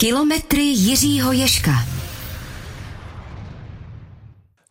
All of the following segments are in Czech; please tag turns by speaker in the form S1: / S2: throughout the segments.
S1: Kilometry Jiřího Ješka.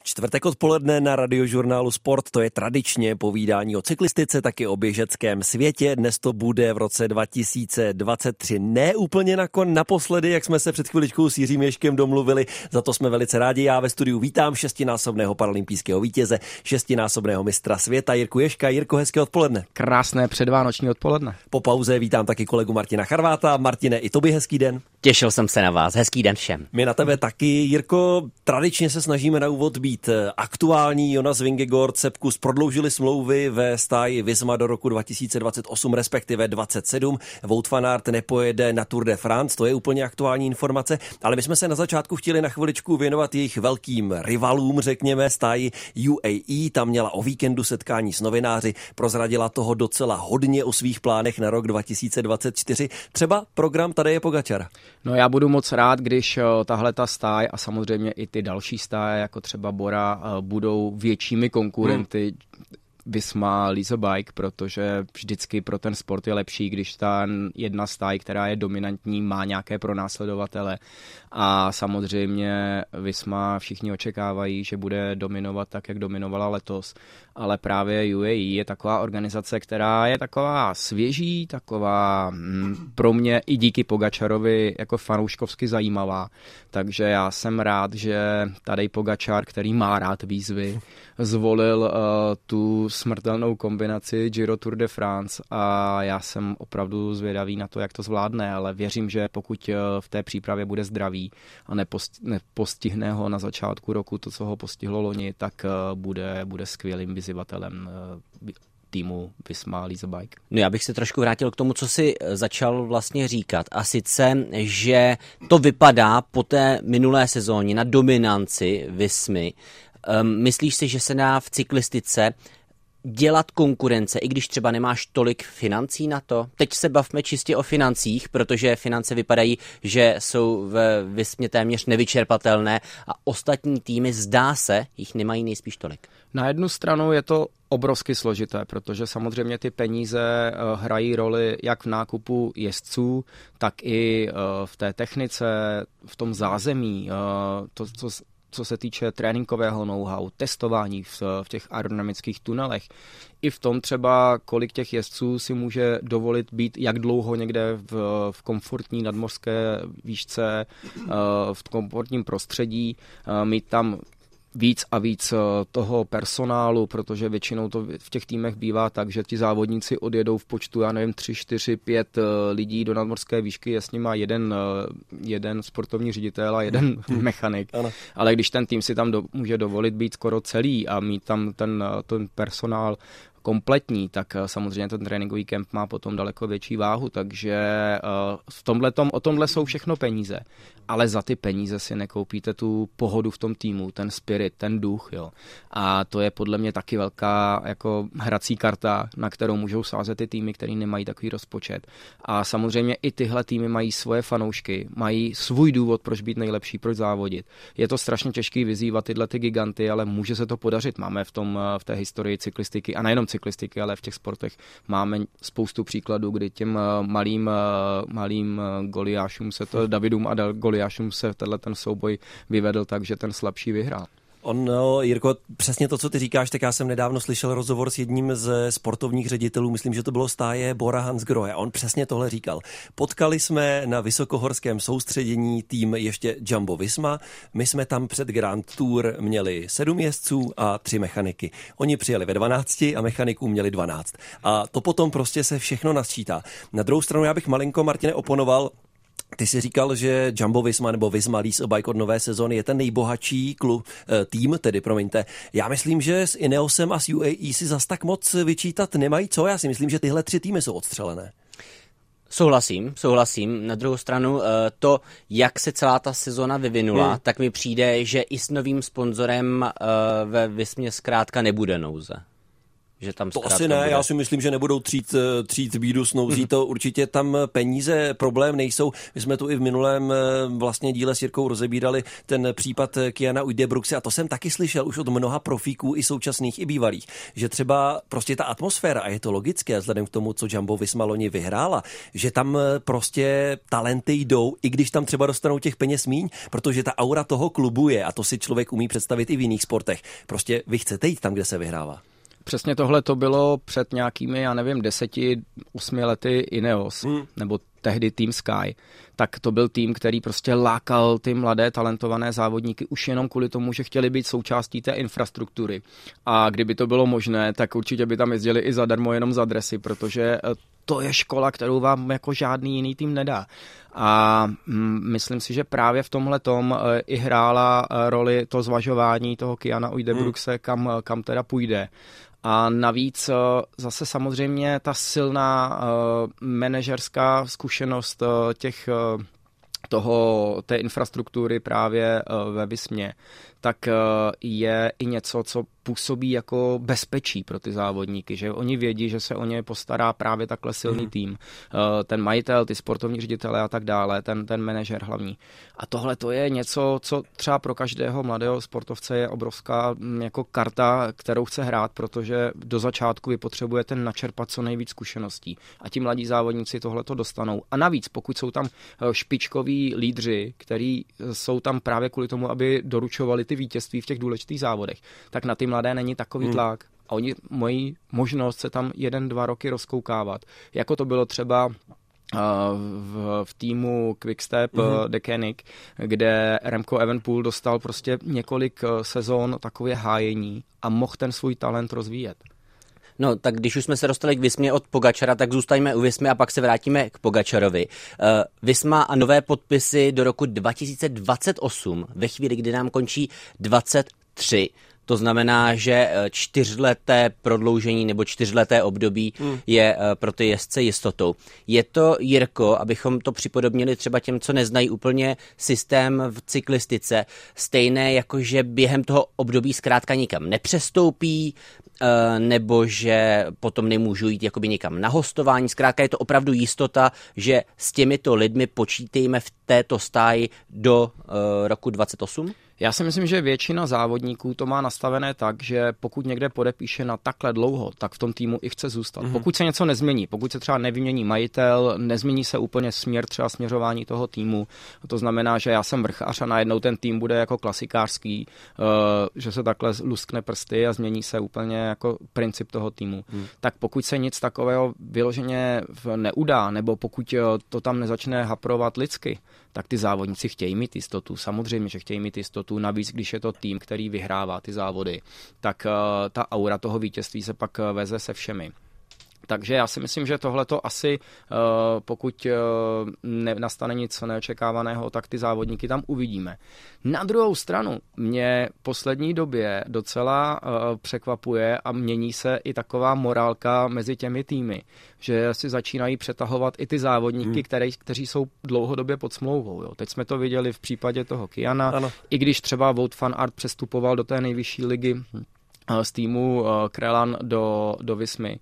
S2: Čtvrtek odpoledne na radiožurnálu Sport, to je tradičně povídání o cyklistice, taky o běžeckém světě. Dnes to bude v roce 2023. Ne úplně nakon, naposledy, jak jsme se před chviličkou s Jiřím Ješkem domluvili, za to jsme velice rádi. Já ve studiu vítám šestinásobného paralympijského vítěze, šestinásobného mistra světa Jirku Ješka. Jirko, hezké odpoledne.
S3: Krásné předvánoční odpoledne.
S2: Po pauze vítám taky kolegu Martina Charváta. Martine, i tobě hezký den.
S4: Těšil jsem se na vás. Hezký den všem.
S2: My na tebe taky. Jirko, tradičně se snažíme na úvod být aktuální. Jonas Vingegaard, Sepkus prodloužili smlouvy ve stáji Visma do roku 2028, respektive 27. Wout van Aert nepojede na Tour de France, to je úplně aktuální informace, ale my jsme se na začátku chtěli na chviličku věnovat jejich velkým rivalům, řekněme, stáji UAE. Tam měla o víkendu setkání s novináři, prozradila toho docela hodně o svých plánech na rok 2024. Třeba program tady je Pogačara.
S3: No já budu moc rád, když eh, tahle ta stáj a samozřejmě i ty další stáje, jako třeba Bora, eh, budou většími konkurenty hmm. Visma Lisa Bike, protože vždycky pro ten sport je lepší, když ta jedna stáj, která je dominantní, má nějaké pronásledovatele. A samozřejmě Visma všichni očekávají, že bude dominovat tak, jak dominovala letos. Ale právě UAE je taková organizace, která je taková svěží, taková mm, pro mě i díky Pogačarovi jako fanouškovsky zajímavá. Takže já jsem rád, že tady Pogačar, který má rád výzvy, zvolil uh, tu smrtelnou kombinaci Giro Tour de France a já jsem opravdu zvědavý na to, jak to zvládne, ale věřím, že pokud uh, v té přípravě bude zdravý a nepostihne ho na začátku roku to, co ho postihlo loni, tak uh, bude, bude skvělým vyzývatelem týmu Visma Lisa Bike.
S4: No já bych se trošku vrátil k tomu, co si začal vlastně říkat. A sice, že to vypadá po té minulé sezóně na dominanci Vismy, Um, myslíš si, že se dá v cyklistice dělat konkurence, i když třeba nemáš tolik financí na to? Teď se bavme čistě o financích, protože finance vypadají, že jsou ve vysmě téměř nevyčerpatelné a ostatní týmy, zdá se, jich nemají nejspíš tolik.
S3: Na jednu stranu je to obrovsky složité, protože samozřejmě ty peníze eh, hrají roli jak v nákupu jezdců, tak i eh, v té technice, v tom zázemí. Eh, to, co co se týče tréninkového know-how, testování v, v těch aerodynamických tunelech, i v tom třeba, kolik těch jezdců si může dovolit být jak dlouho někde v, v komfortní nadmořské výšce, v komfortním prostředí, mít tam víc a víc eh, toho personálu, protože většinou to v těch týmech bývá tak, že ti závodníci odjedou v počtu, já nevím, 3, 4, 5 lidí do nadmorské výšky, je s nima jeden, eh, jeden sportovní ředitel a jeden hmm. mechanik. Ano. Ale když ten tým si tam do, může dovolit být skoro celý a mít tam ten, eh, ten personál kompletní, tak samozřejmě ten tréninkový kemp má potom daleko větší váhu, takže v tomhletom, o tomhle jsou všechno peníze ale za ty peníze si nekoupíte tu pohodu v tom týmu, ten spirit, ten duch, jo. A to je podle mě taky velká jako hrací karta, na kterou můžou sázet ty týmy, které nemají takový rozpočet. A samozřejmě i tyhle týmy mají svoje fanoušky, mají svůj důvod, proč být nejlepší, proč závodit. Je to strašně těžký vyzývat tyhle ty giganty, ale může se to podařit. Máme v tom v té historii cyklistiky a nejenom cyklistiky, ale v těch sportech máme spoustu příkladů, kdy těm malým, malým goliášům se to Davidům a Goliášům se tenhle ten souboj vyvedl tak, že ten slabší vyhrál.
S2: On, no, Jirko, přesně to, co ty říkáš, tak já jsem nedávno slyšel rozhovor s jedním ze sportovních ředitelů, myslím, že to bylo stáje Bora Hansgrohe. On přesně tohle říkal. Potkali jsme na vysokohorském soustředění tým ještě Jumbo Visma. My jsme tam před Grand Tour měli sedm jezdců a tři mechaniky. Oni přijeli ve 12 a mechaniků měli 12. A to potom prostě se všechno nasčítá. Na druhou stranu já bych malinko Martine oponoval, ty jsi říkal, že Jumbo Visma nebo Visma Lease Bike od nové sezóny je ten nejbohatší klub, eh, tým, tedy promiňte. Já myslím, že s Ineosem a s UAE si zas tak moc vyčítat nemají co. Já si myslím, že tyhle tři týmy jsou odstřelené.
S4: Souhlasím, souhlasím. Na druhou stranu eh, to, jak se celá ta sezona vyvinula, hmm. tak mi přijde, že i s novým sponzorem eh, ve Vismě zkrátka nebude nouze. Že tam
S2: to asi ne, bude. já si myslím, že nebudou třít, eh, třít bídu s nouzí, hmm. to určitě tam peníze problém nejsou. My jsme tu i v minulém eh, vlastně díle s Jirkou rozebírali ten případ Kiana Ujdebruxy a to jsem taky slyšel už od mnoha profíků i současných i bývalých, že třeba prostě ta atmosféra, a je to logické vzhledem k tomu, co Jumbo Vismaloni vyhrála, že tam eh, prostě talenty jdou, i když tam třeba dostanou těch peněz míň, protože ta aura toho klubu je, a to si člověk umí představit i v jiných sportech. Prostě vy chcete jít tam, kde se vyhrává.
S3: Přesně tohle to bylo před nějakými, já nevím, deseti, osmi lety Ineos, hmm. nebo tehdy Team Sky, tak to byl tým, který prostě lákal ty mladé talentované závodníky už jenom kvůli tomu, že chtěli být součástí té infrastruktury. A kdyby to bylo možné, tak určitě by tam jezdili i zadarmo jenom za dresy, protože eh, to je škola, kterou vám jako žádný jiný tým nedá. A mm, myslím si, že právě v tomhle tom eh, i hrála eh, roli to zvažování toho Kiana Ujdebruxe, hmm. kam, kam teda půjde. A navíc zase samozřejmě ta silná manažerská zkušenost těch toho, té infrastruktury právě ve Vysmě, tak je i něco, co působí jako bezpečí pro ty závodníky, že oni vědí, že se o ně postará právě takhle silný mm. tým. Eh, ten majitel, ty sportovní ředitele a tak dále, ten, ten manažer hlavní. A tohle to je něco, co třeba pro každého mladého sportovce je obrovská mm, jako karta, kterou chce hrát, protože do začátku vy potřebujete načerpat co nejvíc zkušeností. A ti mladí závodníci tohle to dostanou. A navíc, pokud jsou tam eh, špičkoví lídři, kteří eh, jsou tam právě kvůli tomu, aby doručovali ty vítězství v těch důležitých závodech, tak na ty mladé není takový hmm. tlak. A oni mají možnost se tam jeden, dva roky rozkoukávat. Jako to bylo třeba v, v týmu Quickstep mm-hmm. Decanic, kde Remco Evenpool dostal prostě několik eh, sezon takové hájení a mohl ten svůj talent rozvíjet.
S4: No, tak když už jsme se dostali k Vismě od Pogačara, tak zůstaňme u Vismy a pak se vrátíme k Pogačarovi. Uh, a nové podpisy do roku 2028, ve chvíli, kdy nám končí 23. To znamená, že eh, čtyřleté prodloužení nebo čtyřleté období hmm. je eh, pro ty jezdce jistotou. Je to, Jirko, abychom to připodobnili třeba těm, co neznají úplně systém v cyklistice, stejné jako, že během toho období zkrátka nikam nepřestoupí, eh, nebo že potom nemůžu jít jakoby někam na hostování. Zkrátka je to opravdu jistota, že s těmito lidmi počítejme v této stáji do roku 28?
S3: Já si myslím, že většina závodníků to má nastavené tak, že pokud někde podepíše na takhle dlouho, tak v tom týmu i chce zůstat. Mm-hmm. Pokud se něco nezmění, pokud se třeba nevymění majitel, nezmění se úplně směr třeba směřování toho týmu, to znamená, že já jsem vrchař a najednou ten tým bude jako klasikářský, uh, že se takhle luskne prsty a změní se úplně jako princip toho týmu. Mm. Tak pokud se nic takového vyloženě neudá, nebo pokud eh, to tam nezačne haprovat lidsky, tak ty závodníci chtějí mít jistotu. Samozřejmě, že chtějí mít jistotu. Navíc, když je to tým, který vyhrává ty závody, tak uh, ta aura toho vítězství se pak uh, veze se všemi. Takže já si myslím, že tohle to asi, eh, pokud eh, nastane nic neočekávaného, tak ty závodníky tam uvidíme. Na druhou stranu, mě v poslední době docela eh, překvapuje a mění se i taková morálka mezi těmi týmy, že si začínají přetahovat i ty závodníky, hmm. které, kteří jsou dlouhodobě pod smlouvou. Jo. Teď jsme to viděli v případě toho Kiana, ano. i když třeba Vout van Art přestupoval do té nejvyšší ligy z týmu Krelan do, do Vismy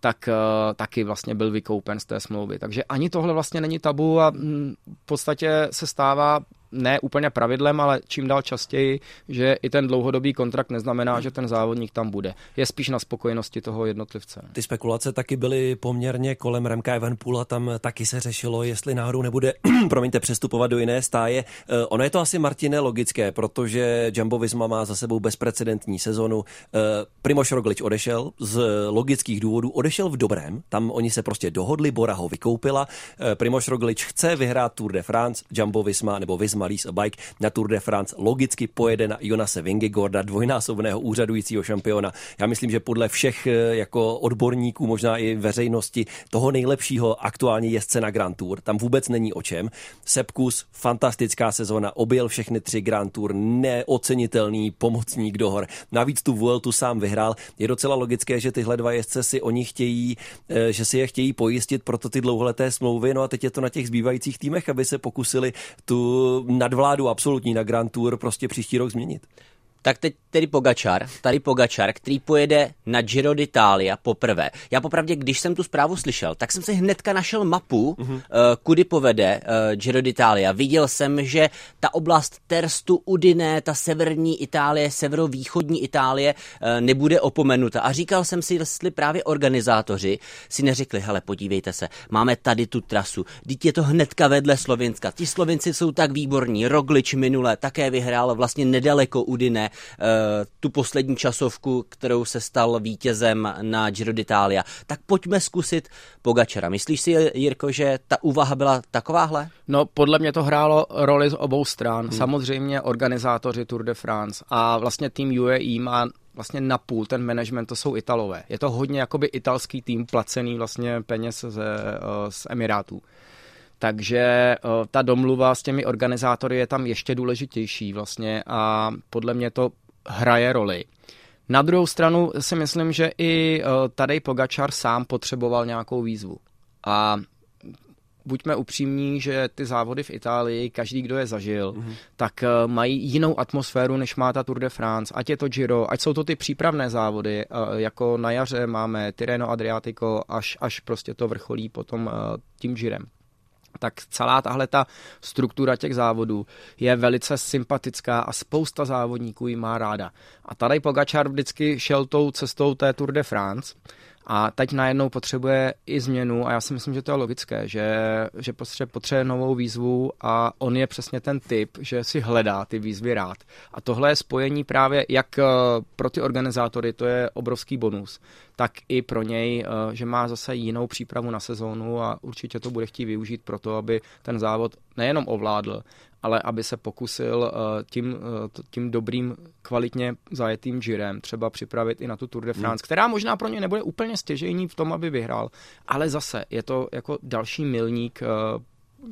S3: tak uh, taky vlastně byl vykoupen z té smlouvy. Takže ani tohle vlastně není tabu a mm, v podstatě se stává ne úplně pravidlem, ale čím dál častěji, že i ten dlouhodobý kontrakt neznamená, že ten závodník tam bude. Je spíš na spokojenosti toho jednotlivce.
S2: Ty spekulace taky byly poměrně kolem Remka Evenpoola, tam taky se řešilo, jestli náhodou nebude, promiňte, přestupovat do jiné stáje. Eh, ono je to asi, Martine, logické, protože Jumbo Visma má za sebou bezprecedentní sezonu. Eh, Primoš Roglič odešel z logických důvodů, odešel v dobrém, tam oni se prostě dohodli, Bora ho vykoupila. Eh, Primoš Roglič chce vyhrát Tour de France, Jumbo Visma nebo Visma Lease a Bike na Tour de France logicky pojede na Jonase Vingegorda, dvojnásobného úřadujícího šampiona. Já myslím, že podle všech eh, jako odborníků, možná i veřejnosti, toho nejlepšího aktuální jezdce na Grand Tour. Tam vůbec není o čem. Sepkus, fantastická sezona, objel všechny tři Grand Tour, neocenitelný pomocník do hor. Navíc tu Vueltu sám vyhrál. Je docela logické, že tyhle dva jezdce si oni chtějí, eh, že si je chtějí pojistit proto ty dlouholeté smlouvy. No a teď je to na těch zbývajících týmech, aby se pokusili tu nadvládu absolutní na Grand Tour prostě příští rok změnit.
S4: Tak teď tedy Pogačar, tady Pogačar, který pojede na Giro d'Italia poprvé. Já popravdě, když jsem tu zprávu slyšel, tak jsem si hnedka našel mapu, mm-hmm. uh, kudy povede uh, Giro d'Italia. Viděl jsem, že ta oblast Terstu, Udine, ta severní Itálie, severovýchodní Itálie uh, nebude opomenuta. A říkal jsem si, jestli právě organizátoři si neřekli, hele, podívejte se, máme tady tu trasu, teď je to hnedka vedle Slovenska. Ti Slovenci jsou tak výborní, Roglič minule také vyhrál vlastně nedaleko Udine tu poslední časovku, kterou se stal vítězem na Giro d'Italia. Tak pojďme zkusit Pogačera. Myslíš si, Jirko, že ta úvaha byla takováhle?
S3: No, podle mě to hrálo roli z obou stran. Hmm. Samozřejmě organizátoři Tour de France a vlastně tým UAE má vlastně napůl ten management, to jsou Italové. Je to hodně jakoby italský tým placený vlastně peněz ze, eh, z Emirátů. Takže eh, ta domluva s těmi organizátory je tam ještě důležitější vlastně a podle mě to hraje roli. Na druhou stranu si myslím, že i eh, tady Pogačar sám potřeboval nějakou výzvu. A buďme upřímní, že ty závody v Itálii, každý, kdo je zažil, mm-hmm. tak eh, mají jinou atmosféru, než má ta Tour de France. Ať je to Giro, ať jsou to ty přípravné závody, jako na jaře máme Tireno Adriatico, až, až prostě to vrcholí potom tím Girem tak celá tahle ta struktura těch závodů je velice sympatická a spousta závodníků ji má ráda. A tady Pogačar vždycky šel tou cestou té Tour de France a teď najednou potřebuje i změnu a já si myslím, že to je logické, že, že potřebuje, novou výzvu a on je přesně ten typ, že si hledá ty výzvy rád. A tohle je spojení právě jak eh, pro ty organizátory, to je obrovský bonus, tak i pro něj, eh, že má zase jinou přípravu na sezónu a určitě to bude chtít využít pro to, aby ten závod nejenom ovládl, ale aby se pokusil eh, tím, eh, tím dobrým, kvalitně zajetým žirem třeba připravit i na tu Tour de France, hmm. která možná pro ně nebude úplně stěžejní v tom, aby vyhrál, ale zase je to jako další milník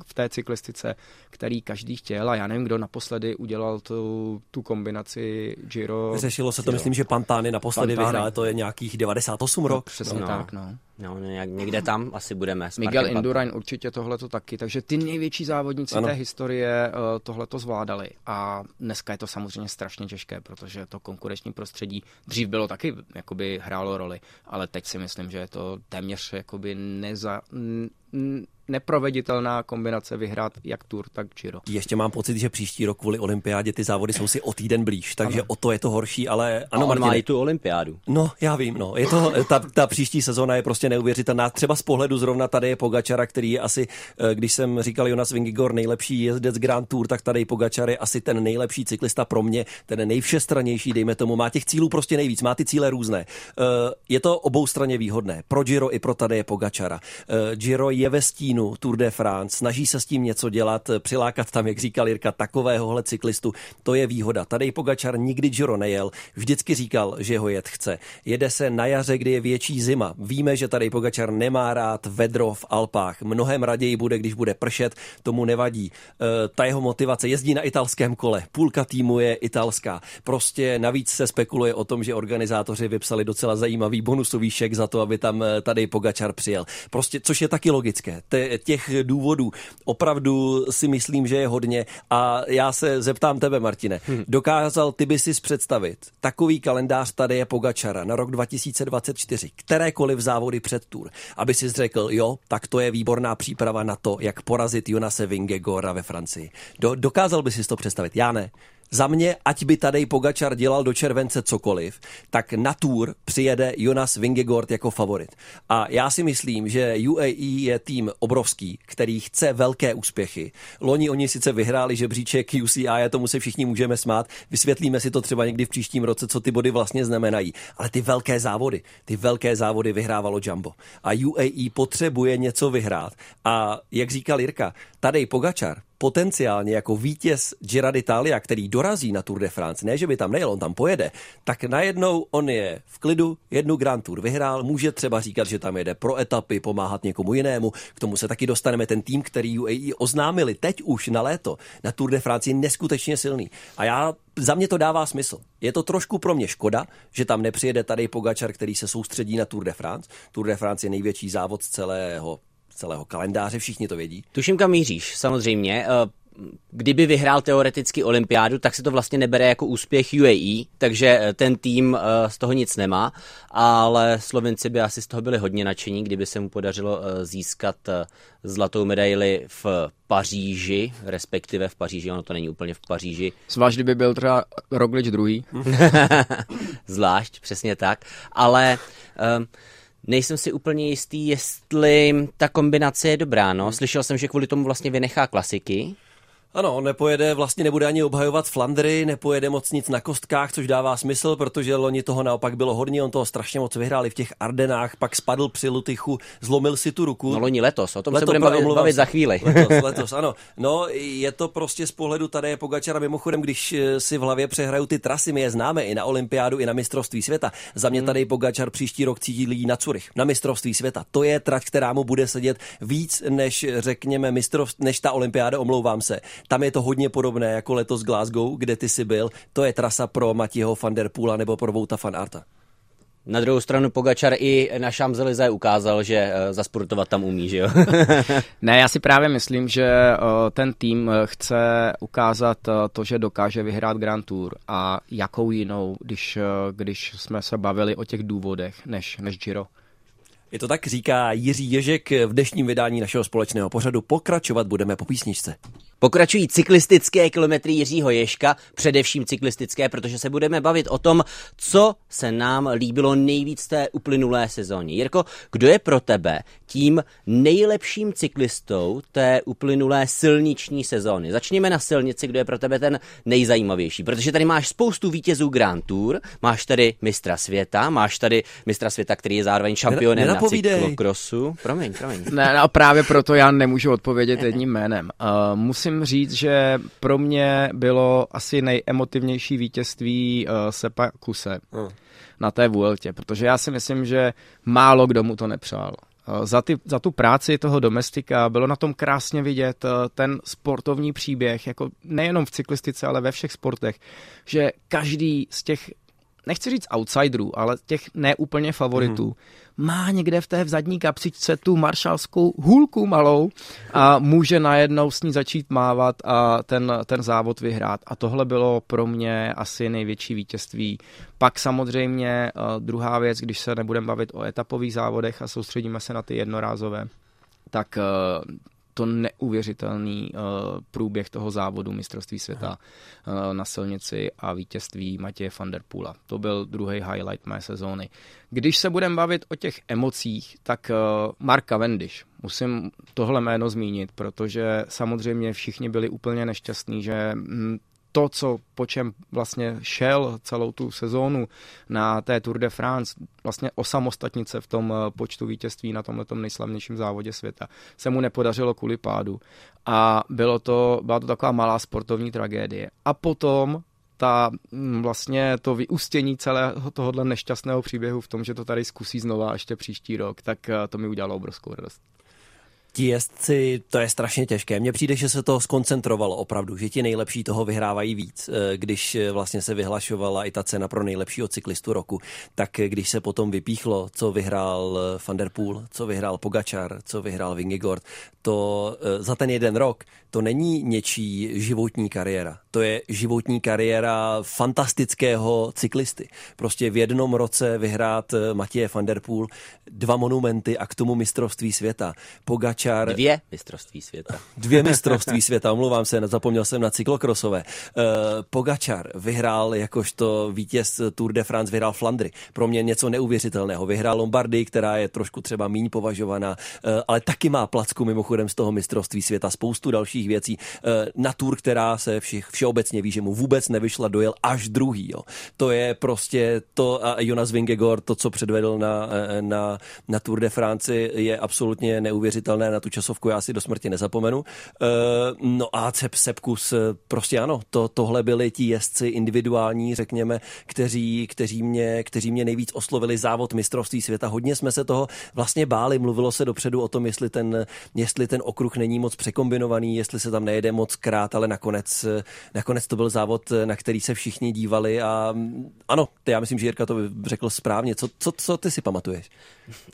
S3: v té cyklistice, který každý chtěl a já nevím, kdo naposledy udělal tu, tu kombinaci Giro.
S2: Řešilo se to, Giro. myslím, že Pantány naposledy Pantány. vyhrál, to je nějakých 98 rok.
S3: Přesně no. tak, no.
S4: No, někde tam asi budeme.
S3: Miguel Indurain určitě tohle to taky, takže ty největší závodníci ano. té historie uh, tohle to zvládali a dneska je to samozřejmě strašně těžké, protože to konkurenční prostředí dřív bylo taky, jakoby hrálo roli, ale teď si myslím, že je to téměř jakoby neza, neproveditelná kombinace vyhrát jak Tour, tak Giro.
S2: Ještě mám pocit, že příští rok kvůli olympiádě ty závody jsou si o týden blíž, takže ano. o to je to horší, ale
S4: ano, on má i tu olympiádu.
S2: No, já vím, no. Je to, ta, ta příští sezóna je prostě neuvěřitelná. Třeba z pohledu zrovna tady je Pogačara, který je asi, eh, když jsem říkal Jonas Vingigor, nejlepší jezdec Grand Tour, tak tady Pogačar je asi ten nejlepší cyklista pro mě, ten nejvšestranější, dejme tomu. Má těch cílů prostě nejvíc, má ty cíle různé. Eh, je to oboustranně výhodné. Pro Giro i pro tady je Pogačara. Eh, Giro je ve stínu Tour de France, snaží se s tím něco dělat, přilákat tam, jak říkal Jirka, takovéhohle cyklistu. To je výhoda. Tady Pogačar nikdy Giro nejel, vždycky říkal, že ho jet chce. Jede se na jaře, kdy je větší zima. Víme, že tady Pogačar nemá rád vedro v Alpách. Mnohem raději bude, když bude pršet, tomu nevadí. E, ta jeho motivace jezdí na italském kole. Půlka týmu je italská. Prostě navíc se spekuluje o tom, že organizátoři vypsali docela zajímavý bonusový šek za to, aby tam e, tady Pogačar přijel. Prostě, což je taky logické. Těch důvodů opravdu si myslím, že je hodně. A já se zeptám tebe, Martine. Hmm. Dokázal ty by si představit takový kalendář tady je Pogačara na rok 2024, kterékoliv závody před Tour, aby si řekl, jo, tak to je výborná příprava na to, jak porazit Jonase Vingegora ve Francii. Do, dokázal by si to představit? Já ne. Za mě, ať by tady Pogačar dělal do července cokoliv, tak na Tour přijede Jonas Vingegaard jako favorit. A já si myslím, že UAE je tým obrovský, který chce velké úspěchy. Loni oni sice vyhráli žebříček UCI, a tomu se všichni můžeme smát. Vysvětlíme si to třeba někdy v příštím roce, co ty body vlastně znamenají. Ale ty velké závody, ty velké závody vyhrávalo Jumbo. A UAE potřebuje něco vyhrát. A jak říkal Jirka, tady Pogačar potenciálně jako vítěz Gira d'Italia, který dorazí na Tour de France, ne, že by tam nejel, on tam pojede, tak najednou on je v klidu, jednu Grand Tour vyhrál, může třeba říkat, že tam jede pro etapy, pomáhat někomu jinému, k tomu se taky dostaneme ten tým, který UAE oznámili teď už na léto, na Tour de France je neskutečně silný. A já za mě to dává smysl. Je to trošku pro mě škoda, že tam nepřijede tady Pogačar, který se soustředí na Tour de France. Tour de France je největší závod z celého celého kalendáře, všichni to vědí.
S4: Tuším, kam míříš, samozřejmě. Eh, kdyby vyhrál teoreticky olympiádu, tak se to vlastně nebere jako úspěch UAE, takže eh, ten tým eh, z toho nic nemá, ale Slovenci by asi z toho byli hodně nadšení, kdyby se mu podařilo získat zlatou medaili v Paříži, respektive v Paříži, ono to není úplně v Paříži.
S3: Zvlášť, kdyby byl třeba Roglič druhý.
S4: Zvlášť, přesně tak, ale... Um, Nejsem si úplně jistý, jestli ta kombinace je dobrá. No. Slyšel jsem, že kvůli tomu vlastně vynechá klasiky.
S2: Ano, nepojede, vlastně nebude ani obhajovat Flandry, nepojede moc nic na kostkách, což dává smysl, protože loni toho naopak bylo hodně, on toho strašně moc vyhrál i v těch Ardenách, pak spadl při Lutychu, zlomil si tu ruku.
S4: No loni letos, o tom letos, se budeme bavit, bavit za chvíli.
S2: Letos, letos, ano. No, je to prostě z pohledu tady Pogačara, mimochodem, když eh, si v hlavě přehraju ty trasy, my je známe i na olympiádu, i na mistrovství světa. Za mě hmm. tady Pogačar příští rok cílí na Curych, na mistrovství světa. To je trať, která mu bude sedět víc než, řekněme, mistrovství, než ta olympiáda, omlouvám se. Tam je to hodně podobné jako letos Glasgow, kde ty jsi byl. To je trasa pro Matěho van der Poola nebo pro Vouta van Arta.
S4: Na druhou stranu Pogačar i na Šamzelize ukázal, že eh, zasportovat tam umí, že jo?
S3: ne, já si právě myslím, že eh, ten tým eh, chce ukázat to, že dokáže vyhrát Grand Tour a jakou jinou, když, když jsme se bavili o těch důvodech, než, než Giro.
S2: Je to tak, říká Jiří Ježek v dnešním vydání našeho společného pořadu. Pokračovat budeme po písničce.
S4: Pokračují cyklistické kilometry Jiřího Ješka, především cyklistické, protože se budeme bavit o tom, co se nám líbilo nejvíc té uplynulé sezóně. Jirko, kdo je pro tebe tím nejlepším cyklistou té uplynulé silniční sezóny? Začněme na silnici, kdo je pro tebe ten nejzajímavější, protože tady máš spoustu vítězů Grand Tour, máš tady mistra světa, máš tady mistra světa, který je zároveň šampionem na cyklokrosu. Promiň, promiň.
S3: Ne, no, právě proto já nemůžu odpovědět jedním jménem. Uh, musím musím říct, že pro mě bylo asi nejemotivnější vítězství uh, Sepa Kuse hmm. na té Vueltě, protože já si myslím, že málo kdo mu to nepřál. Uh, za, ty, za tu práci toho domestika bylo na tom krásně vidět uh, ten sportovní příběh, jako nejenom v cyklistice, ale ve všech sportech, že každý z těch nechci říct outsiderů, ale těch neúplně favoritů, mm má někde v té v zadní kapsičce tu maršalskou hůlku malou a může najednou s ní začít mávat a ten, ten závod vyhrát. A tohle bylo pro mě asi největší vítězství. Pak samozřejmě uh, druhá věc, když se nebudeme bavit o etapových závodech a soustředíme se na ty jednorázové, tak uh, to neuvěřitelný uh, průběh toho závodu mistrovství světa uh, na silnici a vítězství Matěje van der Poola. To byl druhý highlight mé sezóny. Když se budeme bavit o těch emocích, tak uh, Mark Cavendish, musím tohle jméno zmínit, protože samozřejmě všichni byli úplně nešťastní, že hm, to, co, po čem vlastně šel celou tu sezónu na té Tour de France, vlastně osamostatnice v tom eh, počtu vítězství na tomhle nejslavnějším závodě světa, se mu nepodařilo kvůli pádu. A bylo to, byla to taková malá sportovní tragédie. A potom ta hm, vlastně to vyústění celého tohohle nešťastného příběhu v tom, že to tady zkusí znova ještě příští rok, tak eh, to mi udělalo obrovskou radost
S2: ti jezdci, to je strašně těžké. Mně přijde, že se to skoncentrovalo opravdu, že ti nejlepší toho vyhrávají víc. Eh, když eh, vlastně se vyhlašovala i ta cena pro nejlepšího cyklistu roku, tak eh, když se potom vypíchlo, co vyhrál Van der Poel, co vyhrál Pogačar, co vyhrál Vingegaard, to za ten jeden rok, to není něčí životní kariéra. To je životní kariéra fantastického cyklisty. Prostě v jednom roce vyhrát Matěje van der Poel dva monumenty a k tomu mistrovství světa. Pogačar
S4: Pogačar. Dvě mistrovství světa.
S2: Dvě mistrovství světa, omlouvám se, zapomněl jsem na cyklokrosové. Uh, Pogačar vyhrál jakožto vítěz Tour de France, vyhrál Flandry. Pro mě něco neuvěřitelného. Vyhrál Lombardy, která je trošku třeba míň považovaná, uh, ale taky má placku mimochodem z toho mistrovství světa. Spoustu dalších věcí. Uh, na Tour, která se všich, všeobecně ví, že mu vůbec nevyšla, dojel až druhý. Jo. To je prostě to a Jonas Vingegaard, to, co předvedl na, na, na Tour de France, je absolutně neuvěřitelné na tu časovku já si do smrti nezapomenu. E, no a Cep Sepkus, eh, prostě ano, to, tohle byli ti jezdci individuální, řekněme, kteří, kteří, mě, kteří mě nejvíc oslovili závod mistrovství světa. Hodně jsme se toho vlastně báli, mluvilo se dopředu o tom, jestli ten, jestli ten okruh není moc překombinovaný, jestli se tam nejede moc krát, ale nakonec, nakonec to byl závod, na který se všichni dívali a ano, já myslím, že Jirka to řekl správně. Co, co, co ty si pamatuješ?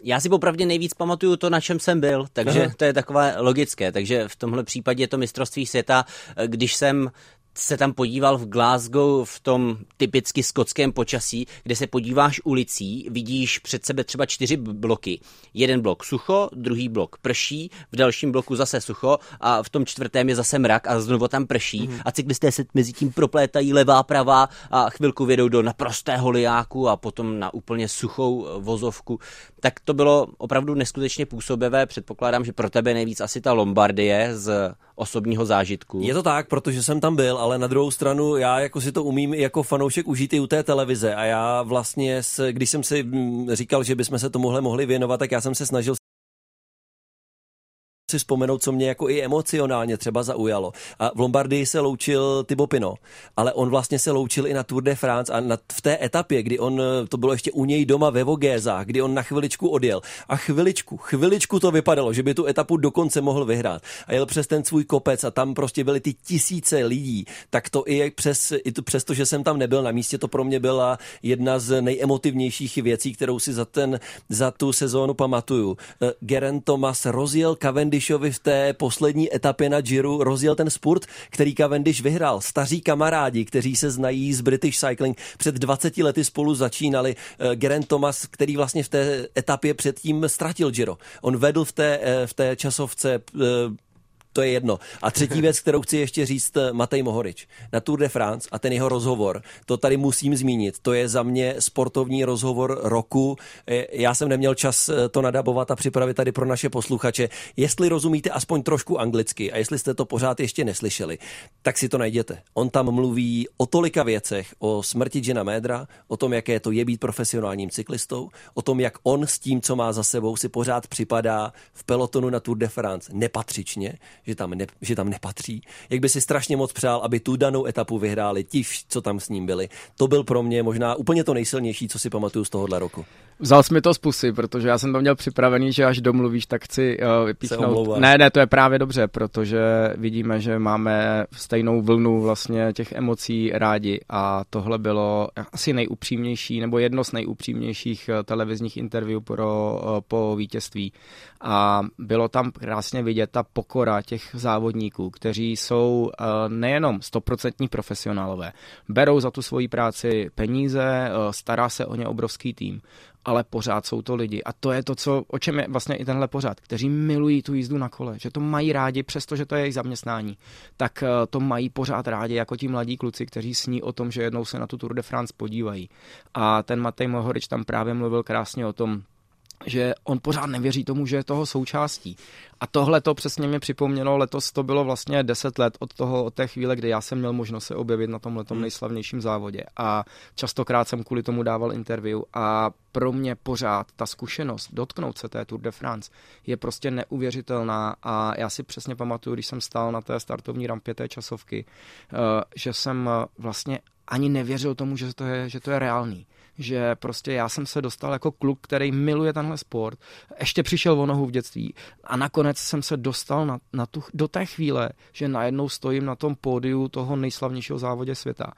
S4: Já si popravdě nejvíc pamatuju to, na čem jsem byl, takže to je takové logické, takže v tomhle případě je to mistrovství světa, když jsem se tam podíval v Glasgow v tom typicky skotském počasí, kde se podíváš ulicí, vidíš před sebe třeba čtyři bloky. Jeden blok sucho, druhý blok prší, v dalším bloku zase sucho a v tom čtvrtém je zase mrak a znovu tam prší mm. a cyklisté se mezi tím proplétají levá, pravá a chvilku vědou do naprostého liáku a potom na úplně suchou vozovku. Tak to bylo opravdu neskutečně působivé. Předpokládám, že pro tebe nejvíc asi ta Lombardie z osobního zážitku.
S2: Je to tak, protože jsem tam byl, ale na druhou stranu já jako si to umím jako fanoušek užít i u té televize. A já vlastně, když jsem si mm, říkal, že bychom se tomuhle mohli věnovat, tak já jsem se snažil si vzpomenout, co mě jako i emocionálně třeba zaujalo. A v Lombardii se loučil Thibaut Pino, ale on vlastně se loučil i na Tour de France a na, v té etapě, kdy on, to bylo ještě u něj doma ve Vogézách, kdy on na chviličku odjel a chviličku, chviličku to vypadalo, že by tu etapu dokonce mohl vyhrát a jel přes ten svůj kopec a tam prostě byly ty tisíce lidí, tak to i přes, i to, přes to, že jsem tam nebyl na místě, to pro mě byla jedna z nejemotivnějších věcí, kterou si za, ten, za tu sezónu pamatuju. Eh, Geraint Thomas rozjel Cavendish Cavendishovi v té poslední etapě na Giro rozjel ten spurt, který Cavendish vyhrál. Staří kamarádi, kteří se znají z British Cycling, před 20 lety spolu začínali. Uh, Geraint Thomas, který vlastně v té etapě předtím ztratil Giro. On vedl v té, uh, v té časovce uh, to je jedno. A třetí věc, kterou chci ještě říct, eh, Matej Mohorič na Tour de France a ten jeho rozhovor, to tady musím zmínit. To je za mě sportovní rozhovor roku. Eh, já jsem neměl čas eh, to nadabovat a připravit tady pro naše posluchače. Jestli rozumíte aspoň trošku anglicky a jestli jste to pořád ještě neslyšeli, tak si to najděte. On tam mluví o tolika věcech, o smrti Gina Médra, o tom, jaké to je být profesionálním cyklistou, o tom, jak on s tím, co má za sebou, si pořád připadá v pelotonu na Tour de France nepatřičně, že tam, ne, že tam nepatří. Jak by si strašně moc přál, aby tu danou etapu vyhráli ti, co tam s ním byli. To byl pro mě možná úplně to nejsilnější, co si pamatuju z tohohle roku.
S3: Vzal jsi mi to z pusy, protože já jsem to měl připravený, že až domluvíš, tak chci uh, vypíchnout. Ne, ne, to je právě dobře, protože vidíme, že máme stejnou vlnu vlastně těch emocí rádi a tohle bylo asi nejupřímnější, nebo jedno z nejupřímnějších eh, televizních interview pro, uh, po vítězství. A bylo tam krásně vidět ta pokora těch závodníků, kteří jsou uh, nejenom stoprocentní profesionálové, berou za tu svoji práci peníze, uh, stará se o ně obrovský tým ale pořád jsou to lidi. A to je to, co, o čem je vlastně i tenhle pořád, kteří milují tu jízdu na kole, že to mají rádi, přestože to je jejich zaměstnání, tak eh, to mají pořád rádi, jako ti mladí kluci, kteří sní o tom, že jednou se na tu Tour de France podívají. A ten Matej Mohorič tam právě mluvil krásně o tom, že on pořád nevěří tomu, že je toho součástí. A tohle to přesně mě připomnělo, letos to bylo vlastně 10 let od, toho, od té chvíle, kdy já jsem měl možnost se objevit na tomhle hmm. nejslavnějším závodě. A častokrát jsem kvůli tomu dával interview a pro mě pořád ta zkušenost dotknout se té Tour de France je prostě neuvěřitelná a já si přesně pamatuju, když jsem stál na té startovní rampě té časovky, eh, že jsem vlastně ani nevěřil tomu, že to je, že to je reálný že prostě já jsem se dostal jako kluk, který miluje tenhle sport, ještě přišel o nohu v dětství a nakonec jsem se dostal na, na tu, do té chvíle, že najednou stojím na tom pódiu toho nejslavnějšího závodě světa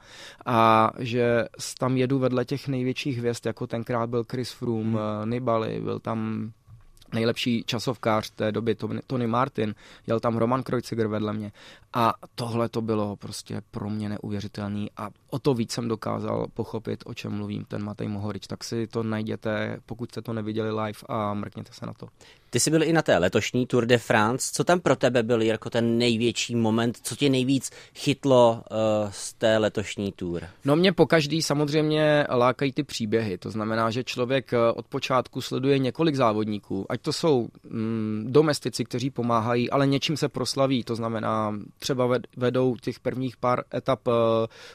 S3: a že tam jedu vedle těch největších hvězd, jako tenkrát byl Chris Froome, hmm. Nibali, byl tam nejlepší časovkář té doby, Tony Martin, jel tam Roman Kreuziger vedle mě a tohle to bylo prostě pro mě neuvěřitelný a o to víc jsem dokázal pochopit, o čem mluvím ten Matej Mohorič, tak si to najděte, pokud jste to neviděli live a mrkněte se na to.
S4: Ty jsi byl i na té letošní Tour de France. Co tam pro tebe byl jako ten největší moment? Co tě nejvíc chytlo uh, z té letošní Tour?
S3: No mě po každý samozřejmě lákají ty příběhy. To znamená, že člověk eh, od počátku sleduje několik závodníků, ať to jsou mm, domestici, kteří pomáhají, ale něčím se proslaví. To znamená, třeba vedou těch prvních pár etap uh,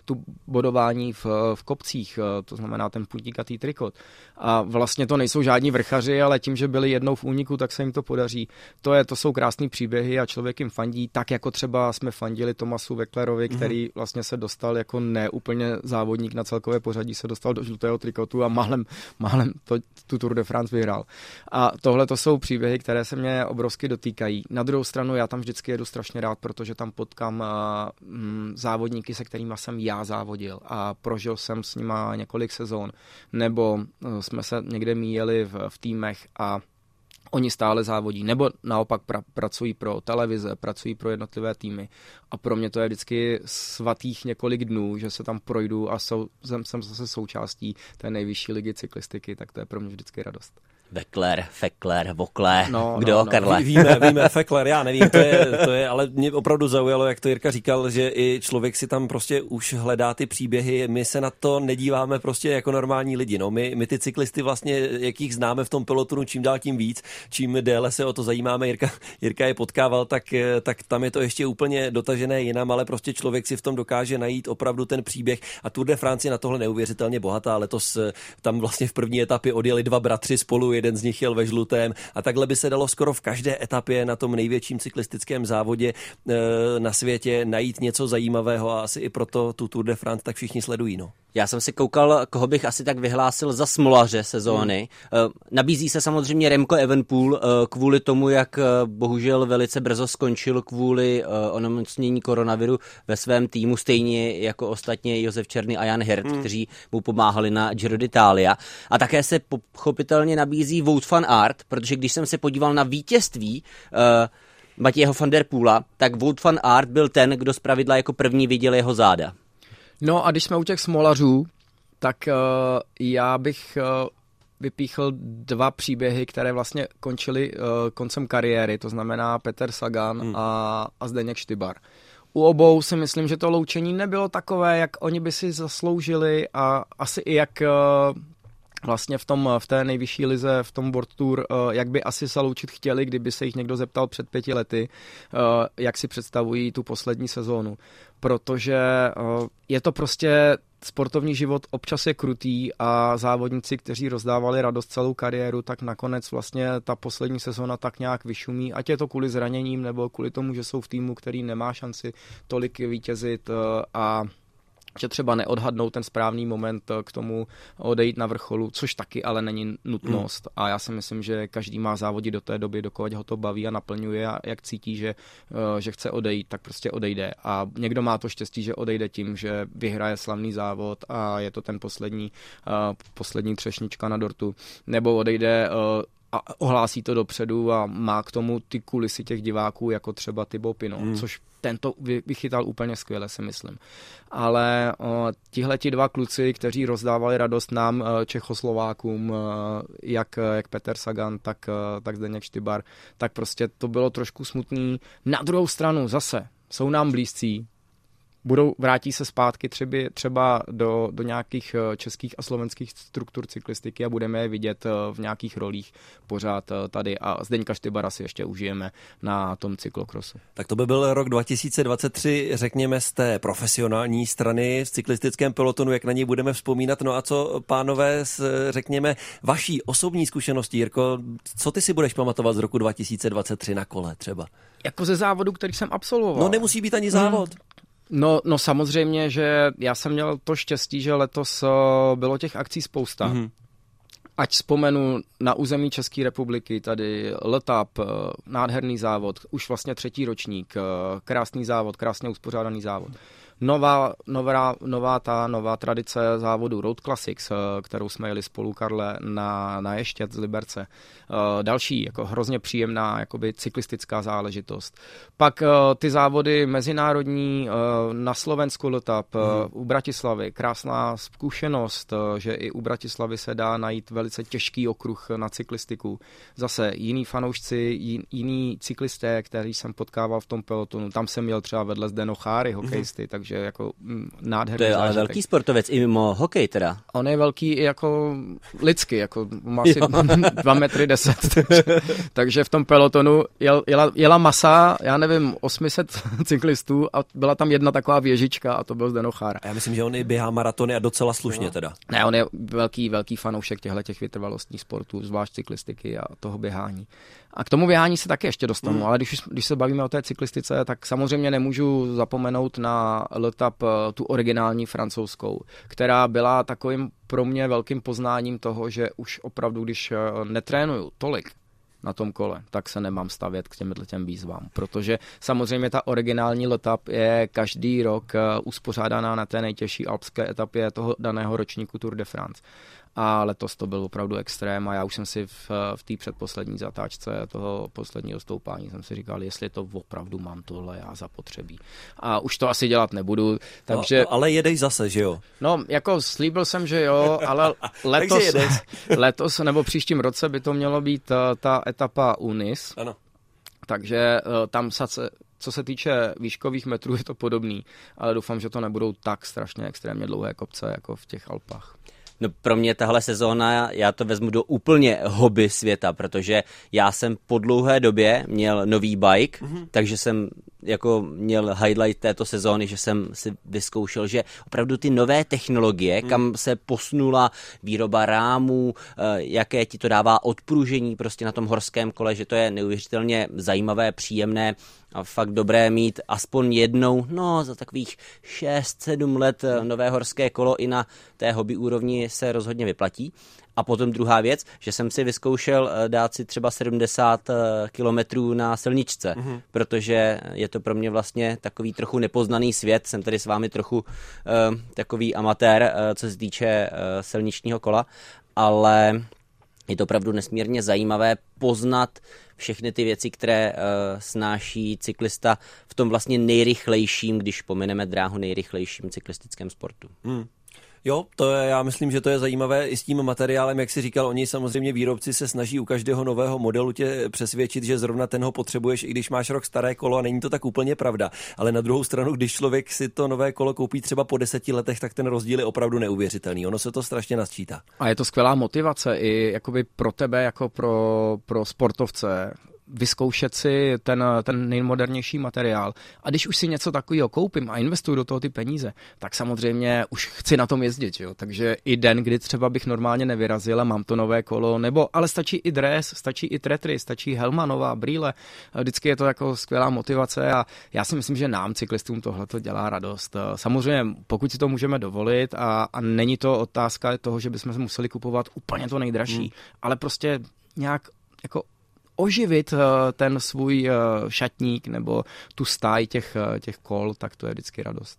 S3: tu bodování v, v kopcích, uh, to znamená ten putíkatý trikot. A vlastně to nejsou žádní vrchaři, ale tím, že byli jednou v úniku, tak se jim to podaří. To, je, to jsou krásné příběhy a člověk jim fandí, tak jako třeba jsme fandili Tomasu Veklerovi, mhm. který mm-hmm. vlastně se dostal jako neúplně závodník na celkové pořadí, se dostal do žlutého trikotu a málem, málem to, tu Tour de France vyhrál. A tohle to jsou příběhy, které se mě obrovsky dotýkají. Na druhou stranu já tam vždycky jedu strašně rád, protože tam potkám uh, závodníky, se kterými jsem já závodil a prožil jsem s nima několik sezón, nebo uh, jsme se někde míjeli v, v týmech a oni stále závodí, nebo naopak pra, pracují pro televize, pracují pro jednotlivé týmy. A pro mě to je vždycky svatých několik dnů, že se tam projdu a sou, jsem, jsem zase součástí té nejvyšší ligy cyklistiky, tak to je pro mě vždycky radost.
S4: Vekler, Fekler, Vokle,
S3: No,
S4: kdo,
S3: no, no.
S4: Karle?
S2: Víme, víme, Fekler, já nevím, to je, to je, ale mě opravdu zaujalo, jak to Jirka říkal, že i člověk si tam prostě už hledá ty příběhy, my se na to nedíváme prostě jako normální lidi, no, my, my ty cyklisty vlastně, jakých známe v tom pelotonu, čím dál tím víc, čím déle se o to zajímáme, Jirka, Jirka je potkával, tak, tak tam je to ještě úplně dotažené jinam, ale prostě člověk si v tom dokáže najít opravdu ten příběh. A Tour de France je na tohle neuvěřitelně bohatá, letos eh, tam vlastně v první etapě odjeli dva bratři spolu, jeden z nich jel ve žlutém a takhle by se dalo skoro v každé etapě na tom největším cyklistickém závodě e, na světě najít něco zajímavého a asi i proto tu Tour de France tak všichni sledují. No.
S4: Já jsem si koukal, koho bych asi tak vyhlásil za smolaře sezóny. Hmm. Nabízí se samozřejmě Remco Evenpool eh, kvůli tomu, jak eh, bohužel velice brzo skončil kvůli onemocnění koronaviru ve svém týmu, stejně jako ostatně Josef Černý a Jan Hirt, hmm. kteří mu pomáhali na Giro d'Italia. A také se pochopitelně nabízí Wout van Aert, protože když jsem se podíval na vítězství uh, Matějeho van der Poola, tak Wout van Aert byl ten, kdo zpravidla jako první viděl jeho záda.
S3: No a když jsme u těch smolařů, tak uh, já bych uh, vypíchl dva příběhy, které vlastně končily uh, koncem kariéry, to znamená Peter Sagan hmm. a, a Zdeněk Štybar. U obou si myslím, že to loučení nebylo takové, jak oni by si zasloužili a asi i jak uh, vlastně v, tom, v té nejvyšší lize, v tom World Tour, jak by asi se loučit chtěli, kdyby se jich někdo zeptal před pěti lety, jak si představují tu poslední sezónu. Protože je to prostě sportovní život občas je krutý a závodníci, kteří rozdávali radost celou kariéru, tak nakonec vlastně ta poslední sezóna tak nějak vyšumí, ať je to kvůli zraněním nebo kvůli tomu, že jsou v týmu, který nemá šanci tolik vítězit a že třeba neodhadnou ten správný moment eh, k tomu odejít na vrcholu, což taky ale není nutnost. Hmm. A já si myslím, že každý má závodit do té doby, dokud ho to baví a naplňuje a jak cítí, že, eh, že chce odejít, tak prostě odejde. A někdo má to štěstí, že odejde tím, že vyhraje slavný závod a je to ten poslední, uh, poslední třešnička na dortu. Nebo odejde a ohlásí to dopředu a má k tomu ty kulisy těch diváků, jako třeba Tybo Pino, hmm. což tento vychytal úplně skvěle, si myslím. Ale tihle ti dva kluci, kteří rozdávali radost nám, e, Čechoslovákům, e, jak, jak Peter Sagan, tak, e, tak Zdeněk Štybar, tak prostě to bylo trošku smutný. Na druhou stranu zase jsou nám blízcí, budou, vrátí se zpátky třeba, třeba do, do nějakých eh, českých a slovenských struktur cyklistiky a budeme je vidět eh, v nějakých rolích pořád eh, tady a Zdeňka Štybara si ještě užijeme na tom cyklokrosu.
S2: Tak to by byl rok 2023, řekněme, z té profesionální strany v cyklistickém pelotonu, jak na něj budeme vzpomínat. No a co, pánové, s, řekněme, vaší osobní zkušenosti, Jirko, co ty si budeš pamatovat z roku 2023 na kole třeba?
S3: Jako ze závodu, který jsem absolvoval.
S2: No nemusí být ani závod. Hmm.
S3: No, no samozřejmě, že já jsem měl to štěstí, že letos uh, bylo těch akcí spousta. Mm-hmm. Ať vzpomenu na území České republiky, tady Letap, uh, nádherný závod, už vlastně třetí ročník, uh, krásný závod, krásně uspořádaný závod nová, nová, nová ta nová tradice závodu Road Classics, eh, kterou jsme jeli spolu, Karle, na, na Ještět z Liberce. Eh, další, jako hrozně příjemná jakoby cyklistická záležitost. Pak eh, ty závody mezinárodní na Slovensku Letap, hmm. u Bratislavy, krásná zkušenost, že i u Bratislavy se dá najít velice těžký okruh na cyklistiku. Zase jiný fanoušci, jiný cyklisté, který jsem potkával v tom pelotonu, tam jsem měl třeba vedle Zdeno Cháry, hokejisty, hmm. takže takže jako mm, nádherný
S4: To je
S3: zážitek.
S4: ale velký sportovec i mimo hokej teda.
S3: On je velký i jako lidsky, jako má asi 2 metry 10, takže, takže v tom pelotonu jel, jela, jela masa, já nevím, 800 cyklistů a byla tam jedna taková věžička a to byl Zdenochára.
S2: Já myslím, že on i běhá maratony a docela slušně no. teda.
S3: Ne, on je velký, velký fanoušek těchto těch vytrvalostních sportů, zvlášť cyklistiky a toho běhání. A k tomu běhání se taky ještě dostanu, mm. ale když, když se bavíme o té cyklistice, tak samozřejmě nemůžu zapomenout na Letap eh, tu originální francouzskou, která byla takovým pro mě velkým poznáním toho, že už opravdu, když eh, netrénuju tolik, na tom kole, tak se nemám stavět k těm těm výzvám, protože samozřejmě ta originální letap je každý rok eh, uspořádaná na té nejtěžší alpské etapě toho daného ročníku Tour de France a letos to byl opravdu extrém a já už jsem si v, v té předposlední zatáčce toho posledního stoupání jsem si říkal, jestli to opravdu mám tohle já zapotřebí. A už to asi dělat nebudu, takže...
S2: No, ale jedeš zase, že jo?
S3: No, jako slíbil jsem, že jo, ale letos, letos nebo příštím roce by to mělo být ta, ta etapa Unis.
S2: Ano.
S3: Takže uh, tam se, co se týče výškových metrů, je to podobný, ale doufám, že to nebudou tak strašně extrémně dlouhé kopce jako v těch Alpách.
S4: No pro mě tahle sezóna, já to vezmu do úplně hobby světa, protože já jsem po dlouhé době měl nový bike, mm-hmm. takže jsem jako měl highlight této sezóny, že jsem si vyzkoušel, že opravdu ty nové technologie, mm. kam se posunula výroba rámů, eh, jaké ti to dává odpružení prostě na tom horském kole, že to je neuvěřitelně zajímavé, příjemné a fakt dobré mít aspoň jednou, no za takových 6-7 let eh, nové horské kolo i na té hobby úrovni se rozhodně vyplatí. A potom druhá věc, že jsem si vyzkoušel eh, dát si třeba 70 eh, kilometrů na silničce, mm-hmm. protože je to pro mě vlastně takový trochu nepoznaný svět. Jsem tady s vámi trochu uh, takový amatér, uh, co se týče uh, silničního kola, ale je to opravdu nesmírně zajímavé poznat všechny ty věci, které uh, snáší cyklista v tom vlastně nejrychlejším, když pomineme dráhu nejrychlejším cyklistickém sportu. Hmm.
S2: Jo, to je, já myslím, že to je zajímavé i s tím materiálem, jak si říkal, oni samozřejmě výrobci se snaží u každého nového modelu tě přesvědčit, že zrovna ten ho potřebuješ, i když máš rok staré kolo a není to tak úplně pravda. Ale na druhou stranu, když člověk si to nové kolo koupí třeba po deseti letech, tak ten rozdíl je opravdu neuvěřitelný. Ono se to strašně nasčítá.
S3: A je to skvělá motivace i jakoby pro tebe, jako pro, pro sportovce vyzkoušet si ten, ten nejmodernější materiál. A když už si něco takového koupím a investuju do toho ty peníze, tak samozřejmě už chci na tom jezdit. Jo? Takže i den, kdy třeba bych normálně nevyrazil a mám to nové kolo, nebo ale stačí i dres, stačí i tretry, stačí helma nová, brýle. Vždycky je to jako skvělá motivace a já si myslím, že nám, cyklistům, tohle to dělá radost. Samozřejmě, pokud si to můžeme dovolit a, a není to otázka toho, že bychom se museli kupovat úplně to nejdražší, hmm. ale prostě nějak jako oživit eh, ten svůj eh, šatník nebo tu stáj těch, eh, těch kol, tak to je vždycky radost.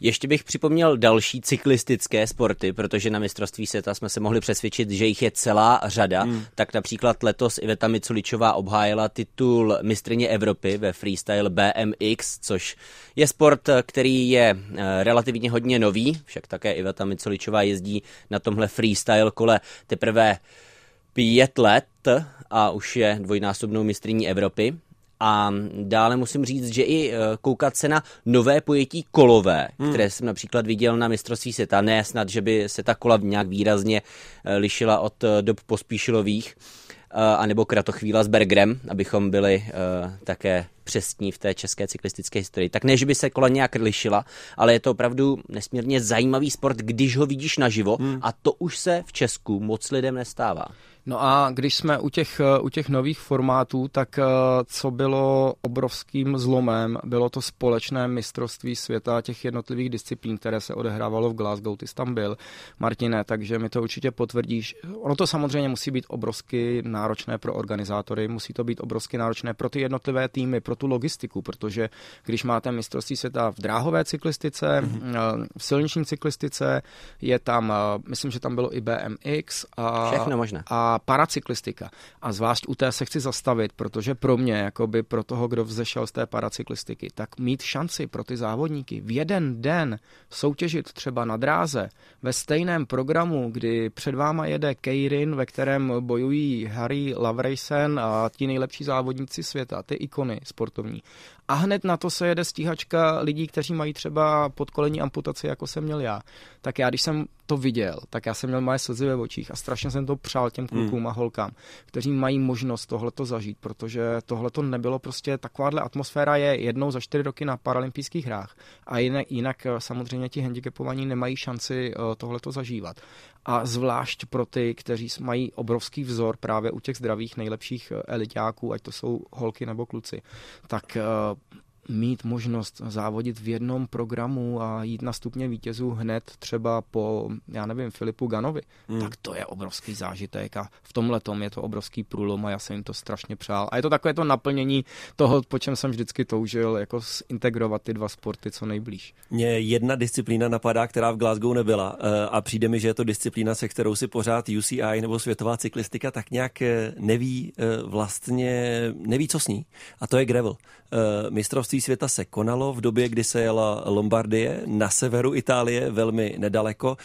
S4: Ještě bych připomněl další cyklistické sporty, protože na mistrovství světa jsme se mohli přesvědčit, že jich je celá řada. Hmm. Tak například letos Iveta Miculičová obhájila titul mistrně Evropy ve freestyle BMX, což je sport, který je relativně hodně nový, však také Iveta Miculičová jezdí na tomhle freestyle kole teprve pět let a už je dvojnásobnou mistrní Evropy. A dále musím říct, že i e, koukat se na nové pojetí kolové, hmm. které jsem například viděl na mistrovství světa, ne snad, že by se ta kola nějak výrazně e, lišila od e, dob pospíšilových, anebo kratochvíla s Bergrem, abychom byli také přesní v té české cyklistické historii. Tak ne, že by se kola nějak lišila, ale je to opravdu nesmírně zajímavý sport, když ho vidíš naživo hmm. a to už se v Česku moc lidem nestává.
S3: No a když jsme u těch, eh, u těch nových formátů, tak eh, co bylo obrovským zlomem, bylo to společné mistrovství světa těch jednotlivých disciplín, které se odehrávalo v Glasgow. Ty jsi tam byl, Martine, takže mi to určitě potvrdíš. Ono to samozřejmě musí být obrovsky náročné pro organizátory, musí to být obrovsky náročné pro ty jednotlivé týmy, pro tu logistiku, protože když máte mistrovství světa v dráhové cyklistice, mm-hmm. v silniční cyklistice, je tam, myslím, že tam bylo i BMX
S4: a, Všechno možné.
S3: a paracyklistika. A zvlášť u té se chci zastavit, protože pro mě, jakoby pro toho, kdo vzešel z té paracyklistiky, tak mít šanci pro ty závodníky v jeden den soutěžit třeba na dráze ve stejném programu, kdy před váma jede Keirin, ve kterém bojují Harry Lavreysen a ti nejlepší závodníci světa, ty ikony sportovní a hned na to se jede stíhačka lidí, kteří mají třeba podkolení amputaci, jako jsem měl já. Tak já, když jsem to viděl, tak já jsem měl moje slzy ve očích a strašně jsem to přál těm klukům hmm. a holkám, kteří mají možnost tohleto zažít, protože tohleto nebylo prostě takováhle atmosféra je jednou za čtyři roky na paralympijských hrách a jinak, jinak eh, samozřejmě ti handicapovaní nemají šanci eh, tohleto zažívat a zvlášť pro ty, kteří mají obrovský vzor právě u těch zdravých nejlepších eh, elitáků, ať to jsou holky nebo kluci, tak mít možnost závodit v jednom programu a jít na stupně vítězů hned třeba po, já nevím, Filipu Ganovi, hmm. tak to je obrovský zážitek a v tomhle tom je to obrovský průlom a já jsem jim to strašně přál. A je to takové to naplnění toho, po čem jsem vždycky toužil, jako integrovat ty dva sporty co nejblíž.
S2: Mě jedna disciplína napadá, která v Glasgow nebyla eh, a přijde mi, že je to disciplína, se kterou si pořád UCI nebo světová cyklistika tak nějak eh, neví eh, vlastně, neví co s ní. A to je gravel. Mistrovství světa se konalo v době, kdy se jela Lombardie na severu Itálie, velmi nedaleko.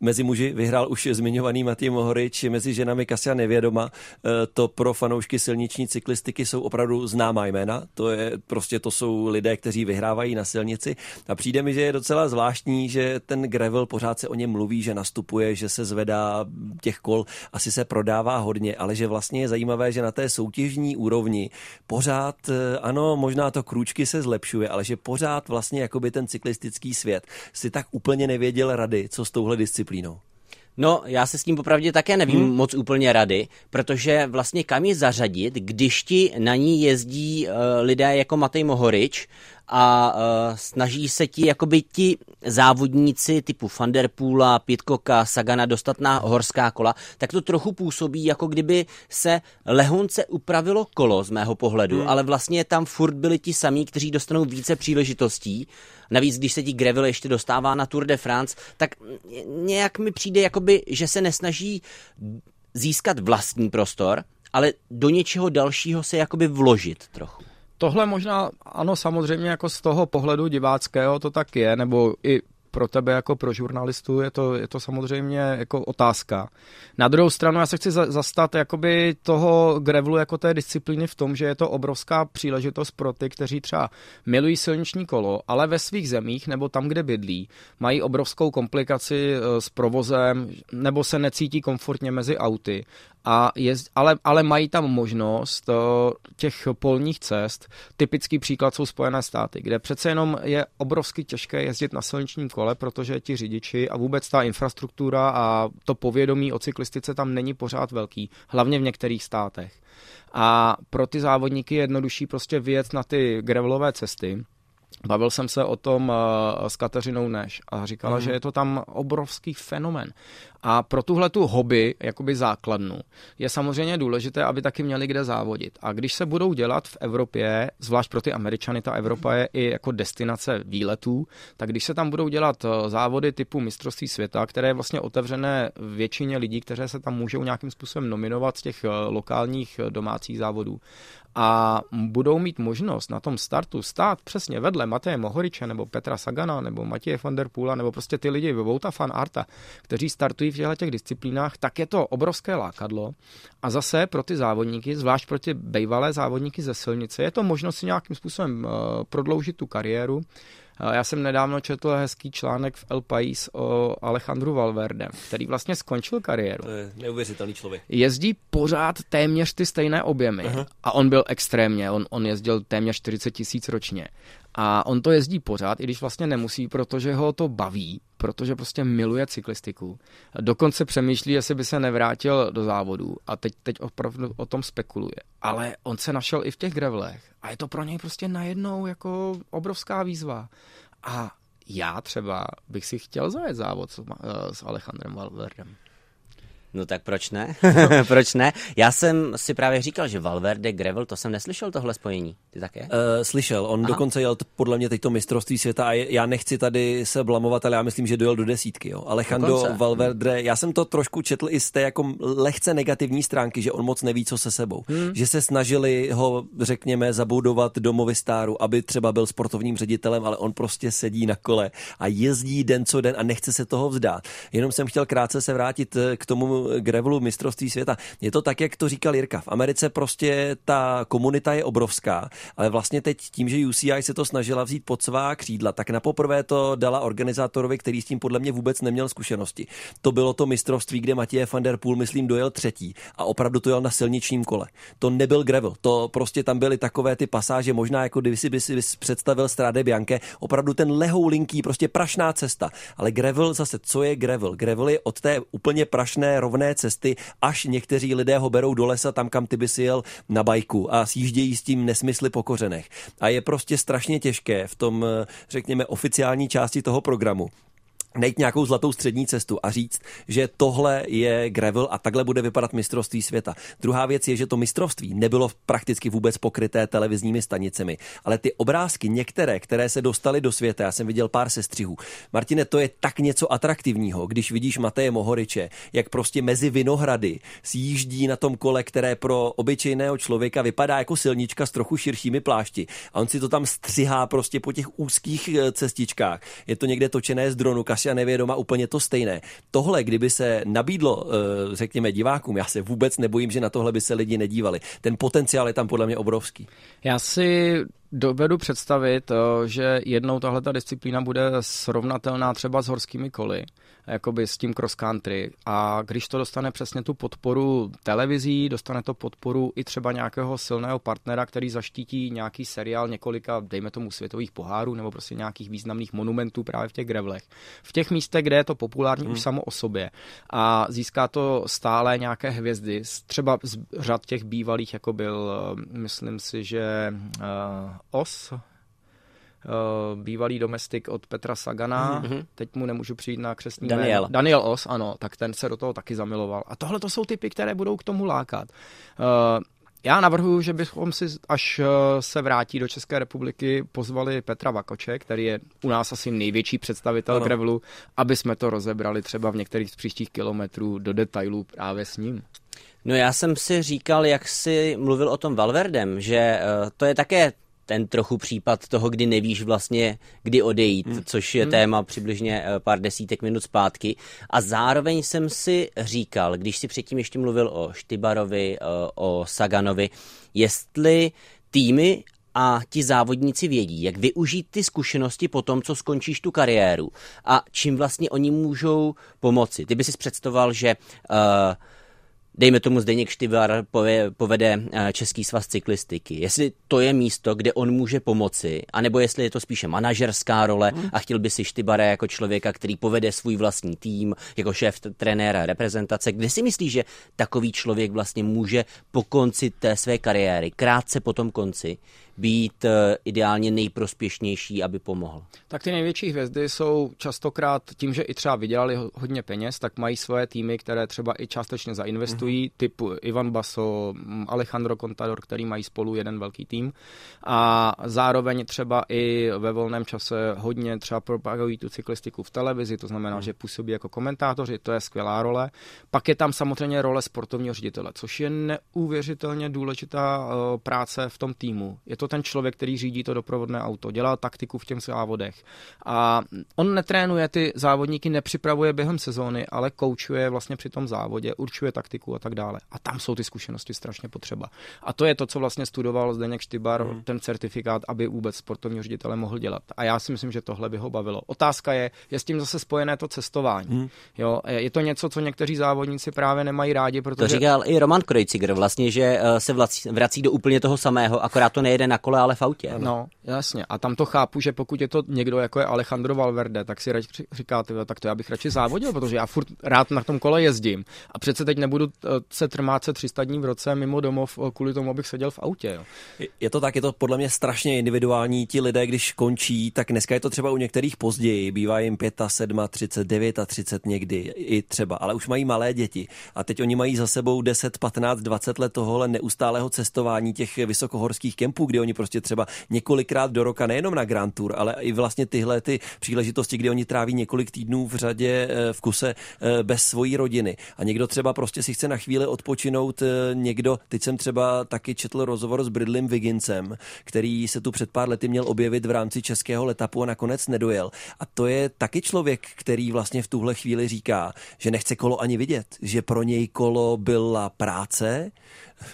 S2: Mezi muži vyhrál už zmiňovaný Matěj Mohorič, mezi ženami Kasia Nevědoma. E, to pro fanoušky silniční cyklistiky jsou opravdu známá jména. To je prostě to jsou lidé, kteří vyhrávají na silnici. A přijde mi, že je docela zvláštní, že ten gravel pořád se o něm mluví, že nastupuje, že se zvedá těch kol, asi se prodává hodně, ale že vlastně je zajímavé, že na té soutěžní úrovni pořád, e, ano, možná to krůčky se zlepšuje, ale že pořád vlastně jakoby ten cyklistický svět si tak úplně nevěděl rady, co s touhle disciplínou disciplínou?
S4: No, já se s tím popravdě také nevím hmm. moc úplně rady, protože vlastně kam ji zařadit, když ti na ní jezdí uh, lidé jako Matej Mohorič a uh, snaží se ti jakoby ti závodníci typu Vanderpoola, Pitcocka, Sagana dostat na horská kola, tak to trochu působí, jako kdyby se lehonce upravilo kolo z mého pohledu, hmm. ale vlastně tam furt byli ti samí, kteří dostanou více příležitostí. Navíc, když se ti Greville ještě dostává na Tour de France, tak nějak mi přijde, jakoby, že se nesnaží získat vlastní prostor, ale do něčeho dalšího se jakoby vložit trochu.
S3: Tohle možná, ano, samozřejmě jako z toho pohledu diváckého to tak je, nebo i pro tebe jako pro žurnalistu je to, je to samozřejmě jako otázka. Na druhou stranu já se chci zastat jakoby toho grevlu jako té disciplíny v tom, že je to obrovská příležitost pro ty, kteří třeba milují silniční kolo, ale ve svých zemích nebo tam, kde bydlí, mají obrovskou komplikaci eh, s provozem nebo se necítí komfortně mezi auty a jezd, ale, ale mají tam možnost uh, těch polních cest. Typický příklad jsou Spojené státy, kde přece jenom je obrovsky těžké jezdit na silničním kole, protože ti řidiči a vůbec ta infrastruktura a to povědomí o cyklistice tam není pořád velký, hlavně v některých státech. A pro ty závodníky je jednodušší prostě vyjet na ty gravelové cesty, Bavil jsem se o tom uh, s Kateřinou Neš a říkala, mm. že je to tam obrovský fenomen. A pro tuhle tu hobby, jakoby základnu, je samozřejmě důležité, aby taky měli kde závodit. A když se budou dělat v Evropě, zvlášť pro ty Američany, ta Evropa je i jako destinace výletů, tak když se tam budou dělat eh, závody typu mistrovství světa, které je vlastně otevřené většině lidí, kteří se tam můžou nějakým způsobem nominovat z těch eh, lokálních domácích závodů, a budou mít možnost na tom startu stát přesně vedle Mateje Mohoriče nebo Petra Sagana nebo Matěje van der Poola nebo prostě ty lidi Vouta fan Arta, kteří startují v těchto těch disciplínách, tak je to obrovské lákadlo. A zase pro ty závodníky, zvlášť pro ty bejvalé závodníky ze silnice, je to možnost si nějakým způsobem eh, prodloužit tu kariéru, já jsem nedávno četl hezký článek v El País o Alejandru Valverdem, který vlastně skončil kariéru.
S2: To je neuvěřitelný člověk.
S3: Jezdí pořád téměř ty stejné objemy uh-huh. a on byl extrémně, on, on jezdil téměř 40 tisíc ročně. A on to jezdí pořád, i když vlastně nemusí, protože ho to baví, protože prostě miluje cyklistiku. Dokonce přemýšlí, jestli by se nevrátil do závodu a teď, teď opravdu o tom spekuluje. Ale on se našel i v těch gravelech a je to pro něj prostě najednou jako obrovská výzva. A já třeba bych si chtěl zajet závod s, s Alejandrem Valverdem.
S4: No tak proč ne? proč ne? Já jsem si právě říkal, že Valverde, Gravel, to jsem neslyšel tohle spojení. Ty také? Uh,
S2: slyšel, on Aha. dokonce jel podle mě teď to mistrovství světa a já nechci tady se blamovat, ale já myslím, že dojel do desítky. Jo. Alejandro dokonce. Valverde, já jsem to trošku četl i z té jako lehce negativní stránky, že on moc neví, co se sebou. Hmm. Že se snažili ho, řekněme, zabudovat do Movistáru, aby třeba byl sportovním ředitelem, ale on prostě sedí na kole a jezdí den co den a nechce se toho vzdát. Jenom jsem chtěl krátce se vrátit eh, k tomu grevelu mistrovství světa. Je to tak, jak to říkal Jirka. V Americe prostě ta komunita je obrovská, ale vlastně teď tím, že UCI se to snažila vzít pod svá křídla, tak na poprvé to dala organizátorovi, který s tím podle mě vůbec neměl zkušenosti. To bylo to mistrovství, kde Matěje van der Poel, myslím, dojel třetí a opravdu to jel na silničním kole. To nebyl gravel, to prostě tam byly takové ty pasáže, možná jako kdyby si by si představil Strade Bianche, opravdu ten lehoulinký, prostě prašná cesta. Ale gravel zase, co je gravel? Gravel je od té úplně prašné rovné rovné cesty, až někteří lidé ho berou do lesa tam, kam ty by si jel na bajku a sjíždějí s tím nesmysly po kořenech. A je prostě strašně těžké v tom, eh, řekněme, oficiální části toho programu najít nějakou zlatou střední cestu a říct, že tohle je gravel a takhle bude vypadat mistrovství světa. Druhá věc je, že to mistrovství nebylo prakticky vůbec pokryté televizními stanicemi, ale ty obrázky, některé, které se dostaly do světa, já jsem viděl pár sestřihů. Martine, to je tak něco atraktivního, když vidíš Mateje Mohoriče, jak prostě mezi vinohrady sjíždí na tom kole, které pro obyčejného člověka vypadá jako silnička s trochu širšími plášti. A on si to tam střihá prostě po těch úzkých eh, cestičkách. Je to někde točené z dronu, a nevědoma úplně to stejné. Tohle, kdyby se nabídlo, eh, řekněme, divákům, já se vůbec nebojím, že na tohle by se lidi nedívali. Ten potenciál je tam podle mě obrovský.
S3: Já si dovedu představit, eh, že jednou tahle disciplína bude srovnatelná třeba s horskými koly jakoby s tím cross country. A když to dostane přesně tu podporu televizí, dostane to podporu i třeba nějakého silného partnera, který zaštítí nějaký seriál několika, dejme tomu, světových pohárů nebo prostě nějakých významných monumentů právě v těch grevlech. V těch místech, kde je to populární hmm. už samo o sobě a získá to stále nějaké hvězdy, třeba z řad těch bývalých, jako byl, eh, myslím si, že uh, Os, uh, bývalý domestik od Petra Sagana, mm-hmm. teď mu nemůžu přijít na křesní
S4: Daniel.
S3: Jméno. Daniel Os, ano, tak ten se do toho taky zamiloval. A tohle to jsou typy, které budou k tomu lákat. Uh, já navrhuji, že bychom si, až eh, se vrátí do České republiky, pozvali Petra Vakoče, který je u nás asi největší představitel grevelu, aby jsme to rozebrali třeba v některých z příštích kilometrů do detailů právě s ním.
S4: No já jsem si říkal, jak si mluvil o tom Valverdem, že to je také ten trochu případ toho, kdy nevíš vlastně, kdy odejít, hmm. což je hmm. téma přibližně eh, pár desítek minut zpátky. A zároveň jsem si říkal, když si předtím ještě mluvil o Štybarovi, eh, o Saganovi, jestli týmy a ti závodníci vědí, jak využít ty zkušenosti po tom, co skončíš tu kariéru a čím vlastně oni můžou pomoci. Ty by si představoval, že uh, dejme tomu Zdeněk Štyvar povede eh, Český svaz cyklistiky. Jestli to je místo, kde on může pomoci, anebo jestli je to spíše manažerská role hmm. a chtěl by si Štybara jako člověka, který povede svůj vlastní tým, jako šéf trenéra reprezentace. Kde si myslíš, že takový člověk vlastně může po konci té své kariéry, krátce po tom konci, být eh, ideálně nejprospěšnější, aby pomohl?
S3: Tak ty největší hvězdy jsou častokrát tím, že i třeba vydělali hodně peněz, tak mají svoje týmy, které třeba i částečně zainvestují, mm-hmm. typu Ivan Baso, Alejandro Contador, který mají spolu jeden velký tým a zároveň třeba i ve volném čase hodně třeba propagují tu cyklistiku v televizi, to znamená, mm. že působí jako komentátoři, to je skvělá role. Pak je tam samozřejmě role sportovního ředitele, což je neuvěřitelně důležitá uh, práce v tom týmu. Je to to ten člověk, který řídí to doprovodné auto, dělá taktiku v těch závodech. A on netrénuje ty závodníky, nepřipravuje během sezóny, ale koučuje vlastně při tom závodě, určuje taktiku a tak dále. A tam jsou ty zkušenosti strašně potřeba. A to je to, co vlastně studoval Zdeněk Štybar, mm. ten certifikát, aby vůbec sportovního ředitele mohl dělat. A já si myslím, že tohle by ho bavilo. Otázka je, je s tím zase spojené to cestování. Mm. Jo, je to něco, co někteří závodníci právě nemají rádi, protože...
S4: To říkal i Roman Krojciger vlastně, že eh, se vrací do úplně toho samého, akorát to nejede na na kole, ale v autě.
S3: No, jasně. A tam to chápu, že pokud je to někdo jako je Alejandro Valverde, tak si říká, tak to já bych radši závodil, protože já furt rád na tom kole jezdím. A přece teď nebudu eh, se se 300 dní v roce mimo domov eh, kvůli tomu, abych seděl v autě. Jo.
S2: Je to tak, je to podle mě strašně individuální. Ti lidé, když končí, tak dneska je to třeba u některých později, bývá jim 5, 7, 39 a 30 někdy i třeba, ale už mají malé děti. A teď oni mají za sebou 10, 15, 20 let tohohle neustálého cestování těch vysokohorských kempů, kde oni prostě třeba několikrát do roka, nejenom na Grand Tour, ale i vlastně tyhle ty příležitosti, kdy oni tráví několik týdnů v řadě eh, v kuse eh, bez svojí rodiny. A někdo třeba prostě si chce na chvíli odpočinout, eh, někdo, teď jsem třeba taky četl rozhovor s Bridlem Vigincem, který se tu před pár lety měl objevit v rámci českého letapu a nakonec nedojel. A to je taky člověk, který vlastně v tuhle chvíli říká, že nechce kolo ani vidět, že pro něj kolo byla práce,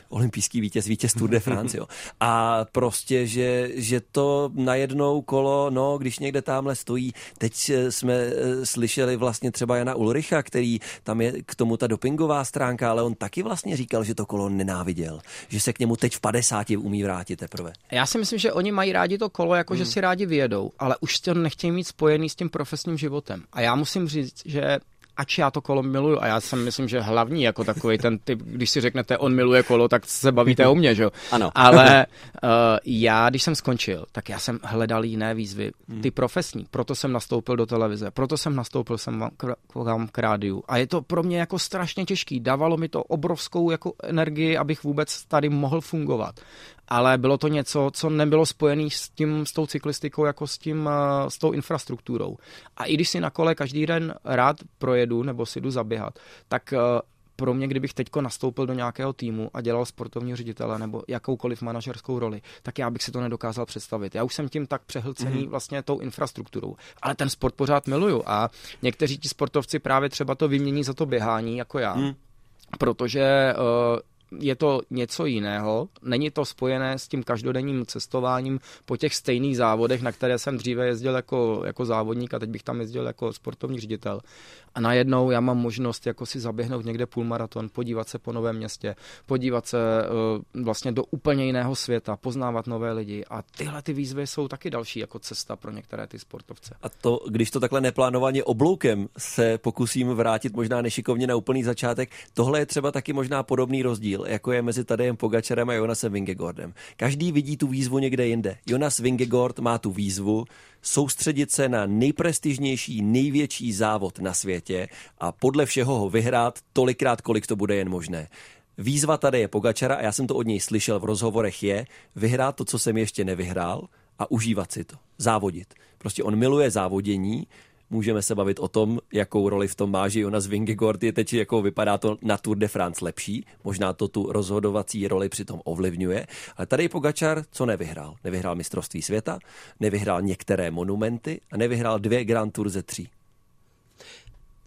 S2: olympijský vítěz, vítěz Tour de France, jo. A prostě, že, že to na jednou kolo, no, když někde tamhle stojí, teď jsme eh, slyšeli vlastně třeba Jana Ulricha, který tam je k tomu ta dopingová stránka, ale on taky vlastně říkal, že to kolo nenáviděl, že se k němu teď v 50 umí vrátit teprve.
S3: Já si myslím, že oni mají rádi to kolo, jako hmm. že si rádi vyjedou, ale už to nechtějí mít spojený s tím profesním životem. A já musím říct, že ač já to kolo miluju a já jsem myslím, že hlavní jako takový ten typ, když si řeknete, on miluje kolo, tak se bavíte o mě, že jo?
S4: Ano.
S3: Ale uh, já, když jsem skončil, tak já jsem hledal jiné výzvy, ty profesní, proto jsem nastoupil do televize, proto jsem nastoupil jsem k vám k rádiu. A je to pro mě jako strašně těžký, dávalo mi to obrovskou jako energii, abych vůbec tady mohl fungovat ale bylo to něco, co nebylo spojené s tím, s tou cyklistikou, jako s tím, eh, s tou infrastrukturou. A i když si na kole každý den rád projedu nebo si jdu zaběhat, tak eh, pro mě, kdybych teďko nastoupil do nějakého týmu a dělal sportovního ředitele nebo jakoukoliv manažerskou roli, tak já bych si to nedokázal představit. Já už jsem tím tak přehlcený mm-hmm. vlastně tou infrastrukturou, ale ten sport pořád miluju a někteří ti sportovci právě třeba to vymění za to běhání jako já. Mm protože uh, je to něco jiného. Není to spojené s tím každodenním cestováním po těch stejných závodech, na které jsem dříve jezdil jako, jako závodník a teď bych tam jezdil jako sportovní ředitel. A najednou já mám možnost jako si zaběhnout někde půlmaraton, podívat se po novém městě, podívat se uh, vlastně do úplně jiného světa, poznávat nové lidi. A tyhle ty výzvy jsou taky další jako cesta pro některé ty sportovce.
S2: A to, když to takhle neplánovaně obloukem se pokusím vrátit možná nešikovně na úplný začátek, tohle je třeba taky možná podobný rozdíl jako je mezi Tadejem Pogačarem a Jonasem Vingegordem. Každý vidí tu výzvu někde jinde. Jonas Vingegord má tu výzvu soustředit se na nejprestižnější, největší závod na světě a podle všeho ho vyhrát tolikrát, kolik to bude jen možné. Výzva tady je Pogačara a já jsem to od něj slyšel v rozhovorech je vyhrát to, co jsem ještě nevyhrál a užívat si to, závodit. Prostě on miluje závodění, Můžeme se bavit o tom, jakou roli v tom má, že Jonas Vingegaard je teď, jako vypadá to na Tour de France lepší. Možná to tu rozhodovací roli přitom ovlivňuje. Ale tady Pogačar, co nevyhrál? Nevyhrál mistrovství světa, nevyhrál některé monumenty a nevyhrál dvě Grand Tour ze tří.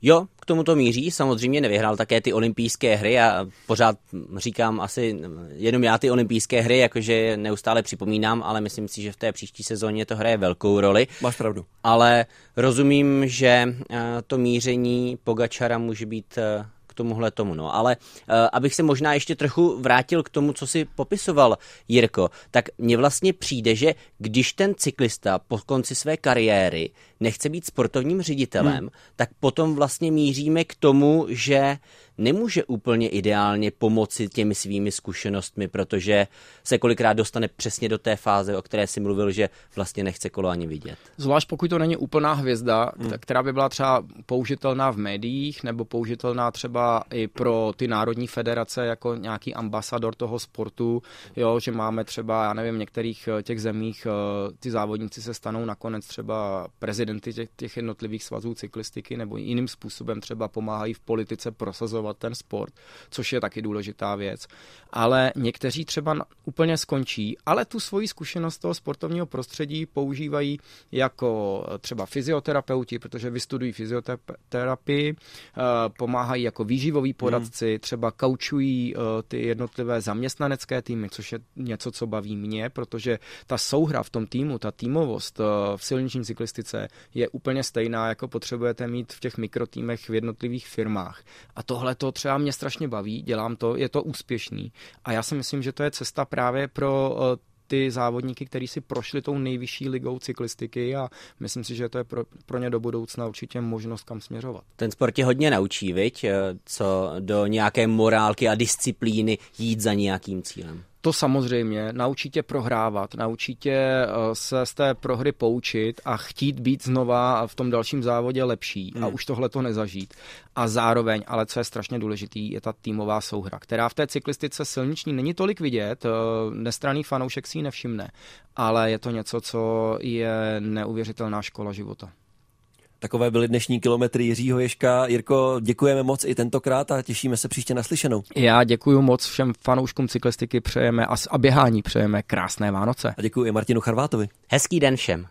S4: Jo, k tomu to míří, samozřejmě nevyhrál také ty olympijské hry a pořád říkám asi jenom já ty olympijské hry, jakože neustále připomínám, ale myslím si, že v té příští sezóně to hraje velkou roli.
S2: Máš pravdu.
S4: Ale rozumím, že eh, to míření Pogačara může být eh, tomuhle tomu. No. Ale uh, abych se možná ještě trochu vrátil k tomu, co si popisoval Jirko, tak mně vlastně přijde, že když ten cyklista po konci své kariéry nechce být sportovním ředitelem, hmm. tak potom vlastně míříme k tomu, že nemůže úplně ideálně pomoci těmi svými zkušenostmi, protože se kolikrát dostane přesně do té fáze, o které si mluvil, že vlastně nechce kolo ani vidět.
S3: Zvlášť pokud to není úplná hvězda, hmm. která by byla třeba použitelná v médiích nebo použitelná třeba i pro ty národní federace jako nějaký ambasador toho sportu, jo, že máme třeba, já nevím, v některých eh, těch zemích eh, ty závodníci se stanou nakonec třeba prezidenty těch, těch jednotlivých svazů cyklistiky nebo jiným způsobem třeba pomáhají v politice prosazovat podporovat ten sport, což je taky důležitá věc. Ale někteří třeba úplně skončí, ale tu svoji zkušenost toho sportovního prostředí používají jako třeba fyzioterapeuti, protože vystudují fyzioterapii, eh, pomáhají jako výživoví hmm. poradci, hmm. třeba kaučují eh, ty jednotlivé zaměstnanecké týmy, což je něco, co baví mě, protože ta souhra v tom týmu, ta týmovost eh, v silniční cyklistice je úplně stejná, jako potřebujete mít v těch mikrotýmech v jednotlivých firmách. A tohle to třeba mě strašně baví, dělám to, je to úspěšný. A já si myslím, že to je cesta právě pro eh, ty závodníky, kteří si prošli tou nejvyšší ligou cyklistiky a myslím si, že to je pro, pro ně do budoucna určitě možnost kam směřovat.
S4: Ten sport tě hodně naučí, viď? Eh, co do nějaké morálky a disciplíny jít za nějakým cílem.
S3: To samozřejmě naučí tě prohrávat, naučí tě eh, se z té prohry poučit a chtít být znova v tom dalším závodě lepší hmm. a už tohle to nezažít. A zároveň, ale co je strašně důležitý, je ta týmová souhra, která v té cyklistice silniční není tolik vidět, eh, nestraný fanoušek si ji nevšimne, ale je to něco, co je neuvěřitelná škola života.
S2: Takové byly dnešní kilometry Jiřího Ješka. Jirko, děkujeme moc i tentokrát a těšíme se příště naslyšenou.
S3: Já děkuji moc všem fanouškům cyklistiky, přejeme a, a běhání přejeme krásné Vánoce.
S2: A děkuji i Martinu Charvátovi.
S4: Hezký den všem.